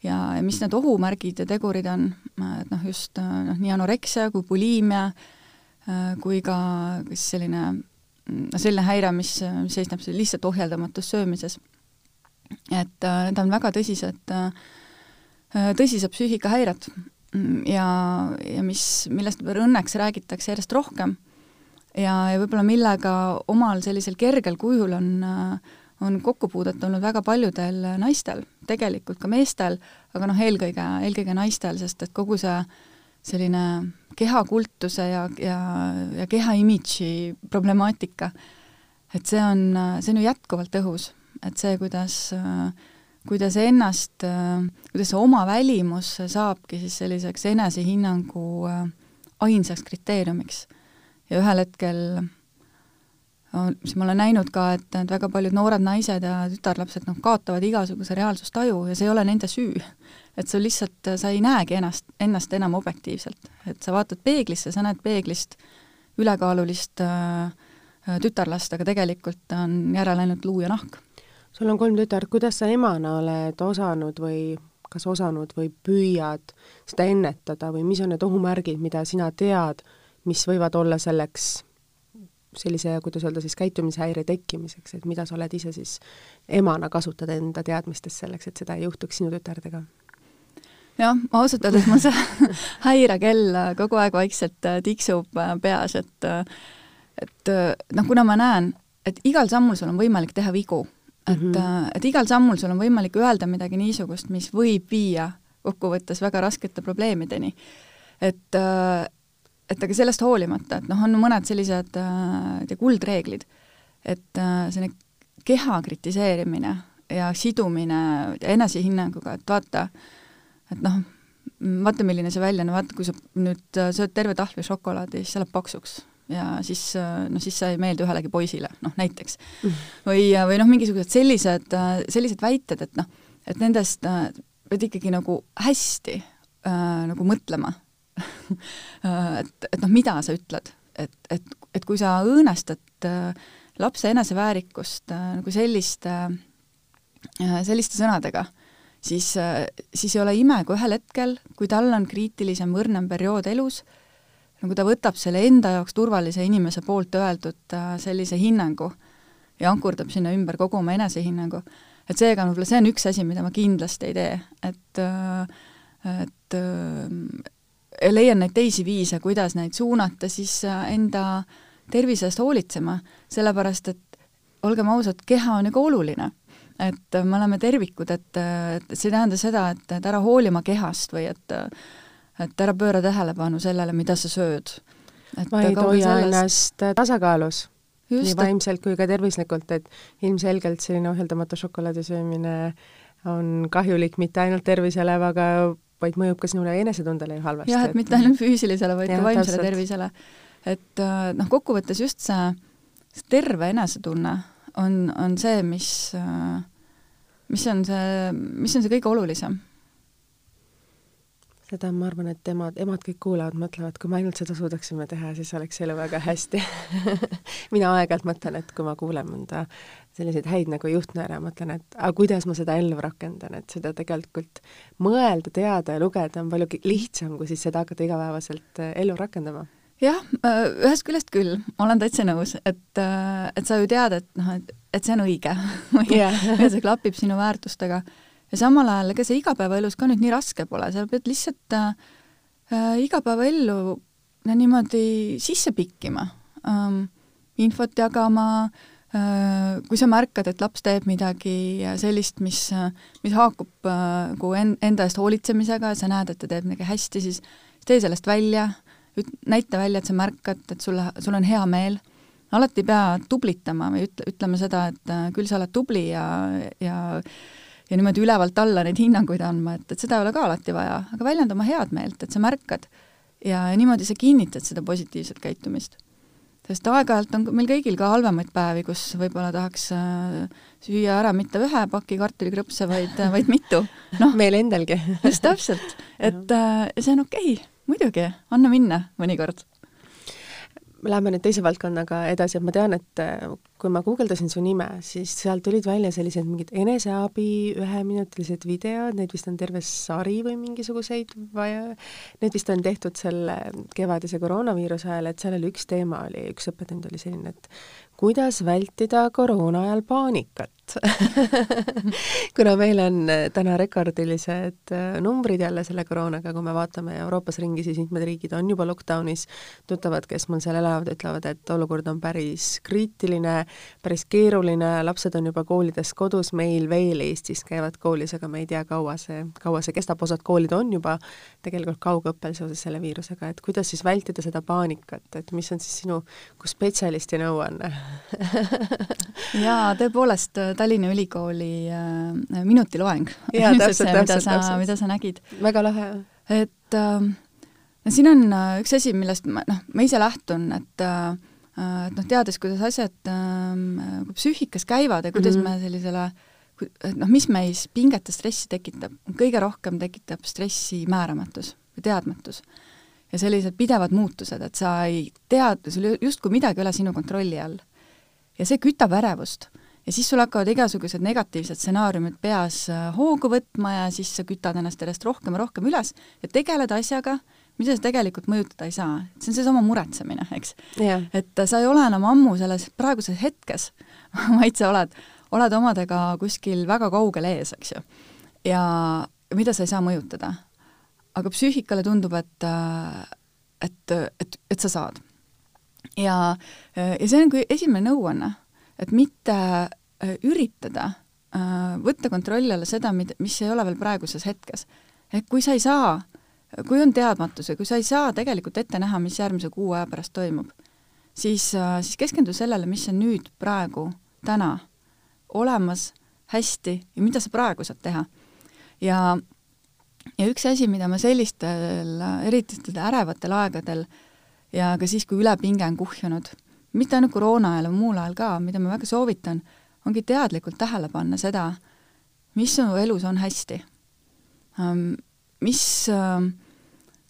ja, ja mis need ohumärgid ja tegurid on, et noh, just noh, nii anoreksia kui buliimia kui ka kas selline, selline häire, mis, mis seisneb lihtsalt ohjeldamatus söömises. et need on väga tõsised, tõsised psüühikahäired. Ja, ja mis, millest õnneks räägitakse järjest rohkem. Ja, ja võib-olla millega omal sellisel kergel kujul on äh, on kokkupuudet olnud väga paljudel naistel, tegelikult ka meestel, aga noh, eelkõige, eelkõige naistel, sest et kogu see selline kehakultuse ja, ja, ja keha imidži problemaatika, et see on, see on ju jätkuvalt õhus, et see, kuidas kuidas ennast, kuidas see oma välimus saabki siis selliseks enesehinnangu ainsaks kriteeriumiks. ja ühel hetkel siis ma olen näinud ka, et, et väga paljud noored naised ja tütarlapsed noh, kaotavad igasuguse reaalsustaju ja see ei ole nende süü. et sa lihtsalt, sa ei näegi ennast, ennast enam objektiivselt. et sa vaatad peeglisse, sa näed peeglist ülekaalulist äh, tütarlast, aga tegelikult on järele ainult luu ja nahk. sul on kolm tütart, kuidas sa emana oled osanud või kas osanud või püüad seda ennetada või mis on need ohumärgid, mida sina tead, mis võivad olla selleks sellise, kuidas öelda siis, käitumishäire tekkimiseks, et mida sa oled ise siis emana kasutad enda teadmistes selleks, et seda ei juhtuks sinu tütardega? jah, ausalt öeldes mul see häirekell kogu aeg vaikselt äh, tiksub äh, peas, et et noh, kuna ma näen, et igal sammul sul on võimalik teha vigu, et mm, -hmm. et igal sammul sul on võimalik öelda midagi niisugust, mis võib viia kokkuvõttes väga raskete probleemideni. et et aga sellest hoolimata, et noh, on mõned sellised äh, kuldreeglid, et äh, selline keha kritiseerimine ja sidumine enesehinnanguga, et vaata, et noh, vaata, milline see välja on, vaata, kui sa nüüd äh, sööd terve tahvli šokolaadi, siis see läheb paksuks. Ja siis äh, noh, siis sa ei meeldi ühelegi poisile, noh näiteks. Mm.. või, või noh, mingisugused sellised, äh, sellised väited, et noh, et nendest pead ikkagi nagu hästi äh, nagu mõtlema et, et noh, mida sa ütled, et, et, et kui sa õõnestad äh, lapse eneseväärikust äh, nagu selliste äh,, selliste sõnadega, siis äh,, siis ei ole ime, kui ühel hetkel, kui tal on kriitilisem, õrnem periood elus, nagu ta võtab selle enda jaoks turvalise inimese poolt öeldud äh, sellise hinnangu ja ankurdab sinna ümber kogu oma enesehinnangu, et seega võib-olla see on üks asi, mida ma kindlasti ei tee, et äh, et äh, leian neid teisi viise, kuidas neid suunata siis äh, enda tervise eest hoolitsema, sellepärast et olgem ausad, keha on ju ka oluline. et me oleme tervikud, et, et see ei tähenda seda, et, et ära hooli oma kehast või et et ära pööra tähelepanu sellele, mida sa sööd. vaid hoia selles... ennast tasakaalus. nii vaimselt kui ka tervislikult, et ilmselgelt selline ohjeldamatu šokolaadi söömine on kahjulik mitte ainult tervisele, aga vaid mõjub ka sinule enesetundele ju halvasti. jah, et mitte ainult füüsilisele, vaid ja, ka vaimsele täpselt. tervisele. et äh, noh, kokkuvõttes just see, see terve enesetunne on, on see, mis, äh, mis on see, mis on see kõige olulisem seda ma arvan, et emad, emad kõik kuulavad, mõtlevad, kui me ainult seda suudaksime teha, siis oleks elu väga hästi mina aeg-ajalt mõtlen, et kui ma kuulen mõnda selliseid häid nagu juhtnööre, mõtlen, et aga kuidas ma seda ellu rakendan, et seda tegelikult mõelda, teada ja lugeda on palju lihtsam, kui siis seda hakata igapäevaselt äh, ellu rakendama. Jah, äh, ühest küljest küll, olen täitsa nõus, et, äh, et sa ju tead, et noh, et, et see on õige. Või yeah. see klapib sinu väärtustega. Ja samal ajal ega see igapäevaelus ka nüüd nii raske pole, sa pead lihtsalt äh, äh, igapäevaellu no, niimoodi sisse pikkima ähm,, infot jagama äh,, kui sa märkad, et laps teeb midagi sellist, mis, mis haakub äh, nagu en, enda eest hoolitsemisega ja sa näed, et ta teeb midagi hästi, siis tee sellest välja, näita välja, et sa märkad, et sulle, sul on hea meel alati ei pea tublitama või ütle, ütlema seda, et äh, küll sa oled tubli ja, ja ja niimoodi ülevalt alla neid hinnanguid andma, et, et seda ei ole ka alati vaja, aga väljenda oma head meelt, et sa märkad ja niimoodi sa kinnitad seda positiivset käitumist. Sest aeg-ajalt on meil kõigil ka halvemaid päevi, kus võib-olla tahaks äh, süüa ära mitte ühe paki kartulikrõpse, vaid, vaid mitu. noh, meil endalgi. Just täpselt, et äh, see on okei. Okay,, muidugi, anna minna mõnikord Läheme nüüd teise valdkonnaga edasi, et ma tean, et äh, kui ma guugeldasin su nime, siis sealt tulid välja sellised mingid eneseabi üheminutilised videod, neid vist on terve sari või mingisuguseid vaja, need vist on tehtud selle kevadise koroonaviiruse ajal, et seal oli üks teema, oli, üks õppetund oli selline, et kuidas vältida koroona ajal paanikat kuna meil on äh, täna rekordilised äh, numbrid jälle selle koroonaga, kui me vaatame Euroopas ringi, siis mitmed riigid on juba lockdownis, tuttavad, kes mul seal elavad, ütlevad, et olukord on päris kriitiline, päris keeruline, lapsed on juba koolides kodus, meil veel Eestis käivad koolis, aga me ei tea, kaua see, kaua see kestab, osad koolid on juba tegelikult kaugõppel seoses selle viirusega, et kuidas siis vältida seda paanikat, et mis on siis sinu kui spetsialisti nõuanne jaa, tõepoolest, Tallinna Ülikooli äh, minutiloeng. jaa, täpselt, täpselt, täpselt. mida sa nägid. väga lahe. et äh, no siin on äh, üks asi, millest ma, noh, ma ise lähtun, et äh, et noh, teades, kuidas asjad äh, psüühikas käivad ja kuidas mm -hmm. me sellisele et noh, mis meis pinget ja stressi tekitab, kõige rohkem tekitab stressi määramatus või teadmatus. ja sellised pidevad muutused, et sa ei tea, sul justkui midagi ei ole sinu kontrolli all ja see kütab ärevust. Ja siis sul hakkavad igasugused negatiivsed stsenaariumid peas äh, hoogu võtma ja siis sa kütad ennast järjest rohkem ja rohkem üles ja tegeled asjaga, mida sa tegelikult mõjutada ei saa. see on seesama muretsemine, eks yeah.. et sa ei ole enam ammu selles praeguses hetkes vaid sa oled, oled omadega kuskil väga kaugel ees, eks ju. ja mida sa ei saa mõjutada. aga psüühikale tundub, et, et, et, et sa saad. ja, ja see on kui esimene nõuanne, et mitte üritada võtta kontrolli alla seda, mida, mis ei ole veel praeguses hetkes. et kui sa ei saa kui on teadmatus ja kui sa ei saa tegelikult ette näha, mis järgmise kuu aja pärast toimub, siis, äh, siis keskendu sellele, mis on nüüd, praegu, täna olemas, hästi ja mida sa praegu saad teha. ja, ja üks asi, mida ma sellistel, eriti ärevatel aegadel ja ka siis, kui ülepinge on kuhjunud, mitte ainult koroona ajal, muul ajal ka, mida ma väga soovitan, ongi teadlikult tähele panna seda, mis su elus on hästi. mis äh,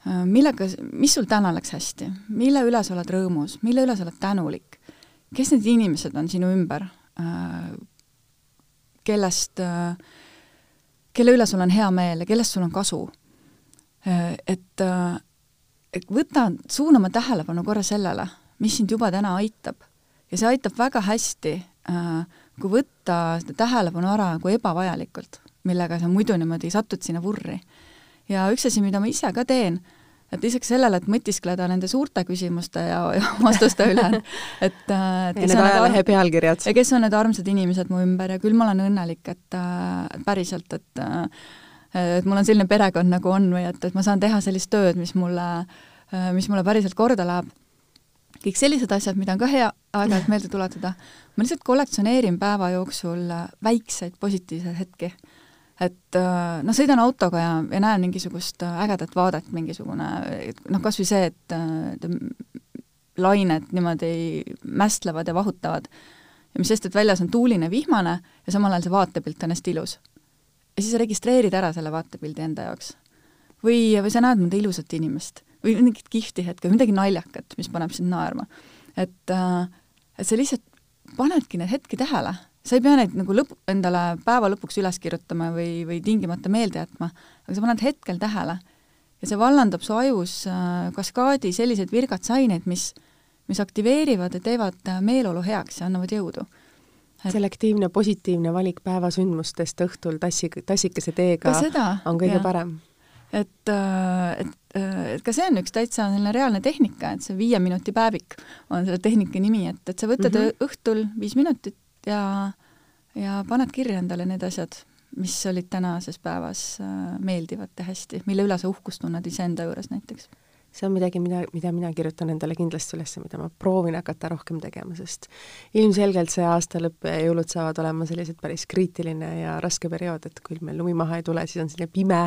Äh, millega, mis sul täna läks hästi, mille üle sa oled rõõmus, mille üle sa oled tänulik, kes need inimesed on sinu ümber, äh, kellest, äh, kelle üle sul on hea meel ja kellest sul on kasu. et, et võta, suuna oma tähelepanu korra sellele, mis sind juba täna aitab. ja see aitab väga hästi, kui võtta seda tähelepanu ära nagu ebavajalikult, millega sa muidu niimoodi satud sinna vurri ja üks asi, mida ma ise ka teen, et lisaks sellele, et mõtiskleda nende suurte küsimuste ja, ja vastuste üle, et, et kes need ajalehe pealkirjad. ja kes on need armsad inimesed mu ümber ja küll ma olen õnnelik, et, et päriselt, et et mul on selline perekond, nagu on või et, et ma saan teha sellist tööd, mis mulle, mis mulle päriselt korda läheb. Kõik sellised asjad, mida on ka hea aeg-ajalt meelde tuletada, ma lihtsalt kollektsioneerin päeva jooksul väikseid positiivseid hetki et äh, noh, sõidan autoga ja, ja näen mingisugust äh, ägedat vaadet, mingisugune noh, kas või see, et äh, lained niimoodi mästlevad ja vahutavad ja mis sest, et väljas on tuuline, vihmane ja samal ajal see vaatepilt on hästi ilus. ja siis registreerid ära selle vaatepildi enda jaoks. või, või sa näed mõnda ilusat inimest või mingit kihvti hetke või midagi naljakat, mis paneb sind naerma. et, et sa lihtsalt panedki neid hetki tähele sa ei pea neid nagu lõpp, endale päeva lõpuks üles kirjutama või, või tingimata meelde jätma, aga sa paned hetkel tähele ja see vallandab su ajus äh, kaskaadi selliseid virgatsaineid, mis, mis aktiveerivad ja teevad äh, meeleolu heaks ja annavad jõudu et.... selektiivne positiivne valik päevasündmustest õhtul tassi, tassikese teega on kõige ja. parem. Et, äh, et, et ka see on üks täitsa selline reaalne tehnika, et see viie minuti päevik on selle tehnika nimi, et, et sa võtad mm -hmm. õhtul viis minutit ja, ja paned kirja endale need asjad, mis olid tänases päevas äh, meeldivad ja hästi, mille üle sa uhkust tunned iseenda juures näiteks see on midagi, mida, mida mina kirjutan endale kindlasti üles, mida ma proovin hakata rohkem tegema, sest ilmselgelt see aasta lõpp ja jõulud saavad olema sellised päris kriitiline ja raske periood, et kui meil lumi maha ei tule, siis on selline pime,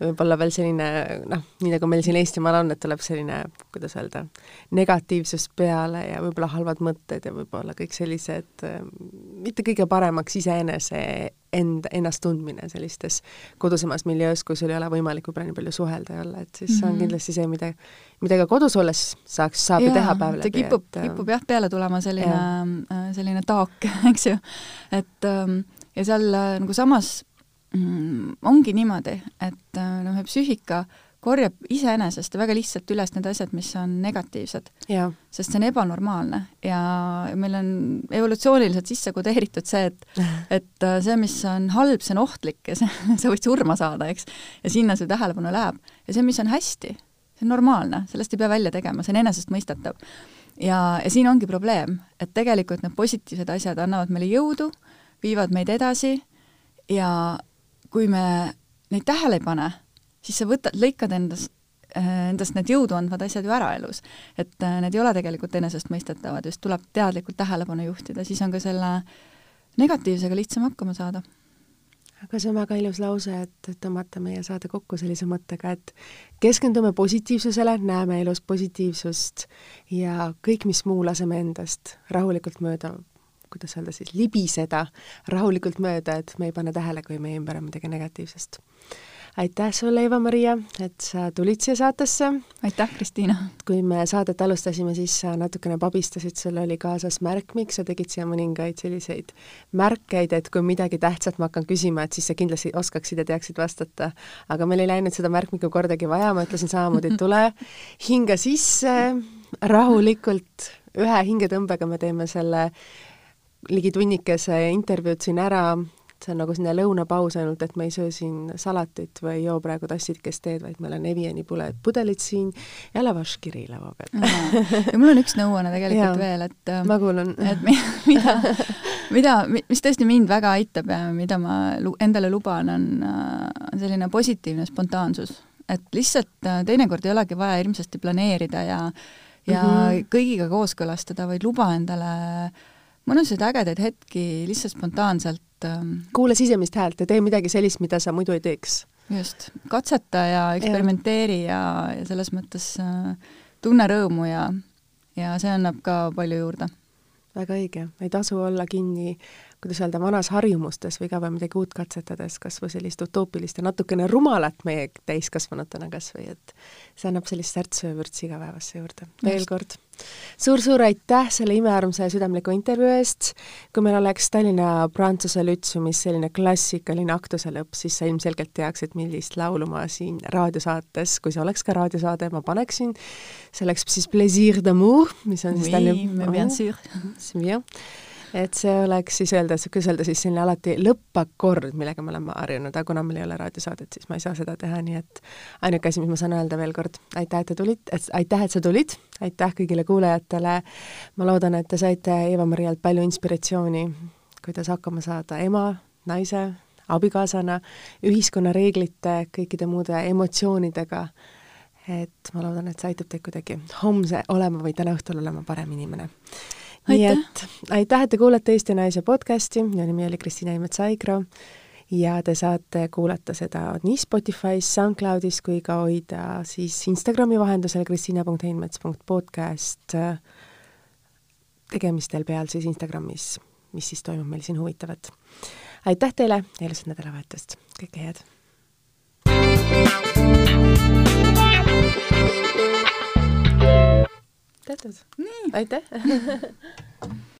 võib-olla veel selline noh, nii nagu meil siin Eestimaal on, et tuleb selline, kuidas öelda, negatiivsus peale ja võib-olla halvad mõtted ja võib-olla kõik sellised mitte kõige paremaks iseenese end, ennast tundmine sellistes kodusemas miljöös, kus sul ei ole võimalik võib-olla nii palju suhelda ja olla, et siis mm -hmm. on mhm. kindlasti see, mida, mida ka kodus olles saaks, saab ju teha päev läbi. kipub, kipub jah, peale tulema selline, äh, selline taak, eks ju. et ähm, ja seal äh, nagu samas mm, ongi niimoodi, et äh, noh, psüühika äh, korjab iseenesest väga lihtsalt üles need asjad, mis on negatiivsed. sest see on ebanormaalne ja meil on evolutsiooniliselt sisse kodeeritud see, et et äh, see, mis on halb, see on ohtlik ja see, sa võid surma saada, eks, ja sinna see tähelepanu läheb. ja see, mis on hästi, see on normaalne, sellest ei pea välja tegema, see on enesestmõistetav. ja, ja siin ongi probleem, et tegelikult need positiivsed asjad annavad meile jõudu, viivad meid edasi ja kui me neid tähele ei pane siis sa võtad, lõikad endast, äh, endast need jõudu andvad asjad ju ära elus. et äh, need ei ole tegelikult enesestmõistetavad, just tuleb teadlikult tähelepanu juhtida, siis on ka selle negatiivsega lihtsam hakkama saada aga see on väga ilus lause, et tõmmata meie saade kokku sellise mõttega, et keskendume positiivsusele, näeme elus positiivsust ja kõik, mis muu, laseme endast rahulikult mööda, kuidas öelda siis, libiseda rahulikult mööda, et me ei pane tähele, kui meie ümber on midagi negatiivsest aitäh sulle, Eva-Maria, et sa tulid siia saatesse. aitäh, Kristiina! kui me saadet alustasime, siis sa natukene pabistasid, sul oli kaasas märkmik, sa tegid siia mõningaid selliseid märkeid, et kui midagi tähtsat ma hakkan küsima, et siis sa kindlasti oskaksid ja teaksid vastata. aga meil ei läinud seda märkmikku kordagi vaja, ma ütlesin samamoodi, et tule hinga sisse, rahulikult, ühe hingetõmbega me teeme selle ligi tunnikese intervjuud siin ära, see on nagu selline lõunapaus ainult, et me ei söö siin salatit või ei joo praegu tassikest teed, vaid meil on Eviani pudelid siin ja lavaškiri laua peal. ja mul on üks nõuanne tegelikult veel, et ma kuulan. et mida, mida, mis tõesti mind väga aitab ja mida ma endale luban, on, on selline positiivne spontaansus. et lihtsalt äh, teinekord ei olegi vaja hirmsasti planeerida ja ja mm -hmm. kõigiga kooskõlastada, vaid luba endale mõnusaid ägedaid hetki lihtsalt spontaanselt ähm, kuula sisemist häält ja tee midagi sellist, mida sa muidu ei teeks. just, katseta ja eksperimenteeri ja, ja, ja selles mõttes äh, tunne rõõmu ja, ja see annab ka palju juurde. väga õige, ei tasu olla kinni kuidas öelda, vanas harjumustes või iga päev midagi uut katsetades, kas või sellist utoopilist ja natukene rumalat meie täiskasvanutena kas või, et see annab sellist särtsu ja vürtsi igapäevasse juurde. veel kord suur-suur aitäh selle imearmsa ja südamliku intervjuu eest, kui meil oleks Tallinna Prantsuse Lütseumis selline klassikaline aktuse lõpp, siis sa ilmselgelt teaksid, millist laulu ma siin raadiosaates, kui see oleks ka raadiosaade, ma paneksin, see oleks siis Plaisir d'amour, mis on siis oui, Tallinna et see oleks siis öelda, kuidas öelda siis selline alati lõppakord, millega me oleme harjunud, aga kuna meil ei ole raadiosaadet, siis ma ei saa seda teha, nii et ainuke asi, mis ma saan öelda veel kord, aitäh, et te tulite, aitäh, et sa tulid, aitäh kõigile kuulajatele, ma loodan, et te saite Eva-Marialt palju inspiratsiooni, kuidas hakkama saada ema, naise, abikaasana, ühiskonna reeglite, kõikide muude emotsioonidega, et ma loodan, et see aitab teid kuidagi homse olema või täna õhtul olema parem inimene nii et aitäh, et te kuulate Eesti Naise podcasti, minu nimi oli Kristina Imets-Aigro ja te saate kuulata seda nii Spotify's, SoundCloudis kui ka hoida siis Instagrami vahendusel kristina.heinmets.podcast tegemistel peal siis Instagramis, mis siis toimub meil siin huvitavat. aitäh teile ja ilusat nädalavahetust, kõike head! Tehtud. aitäh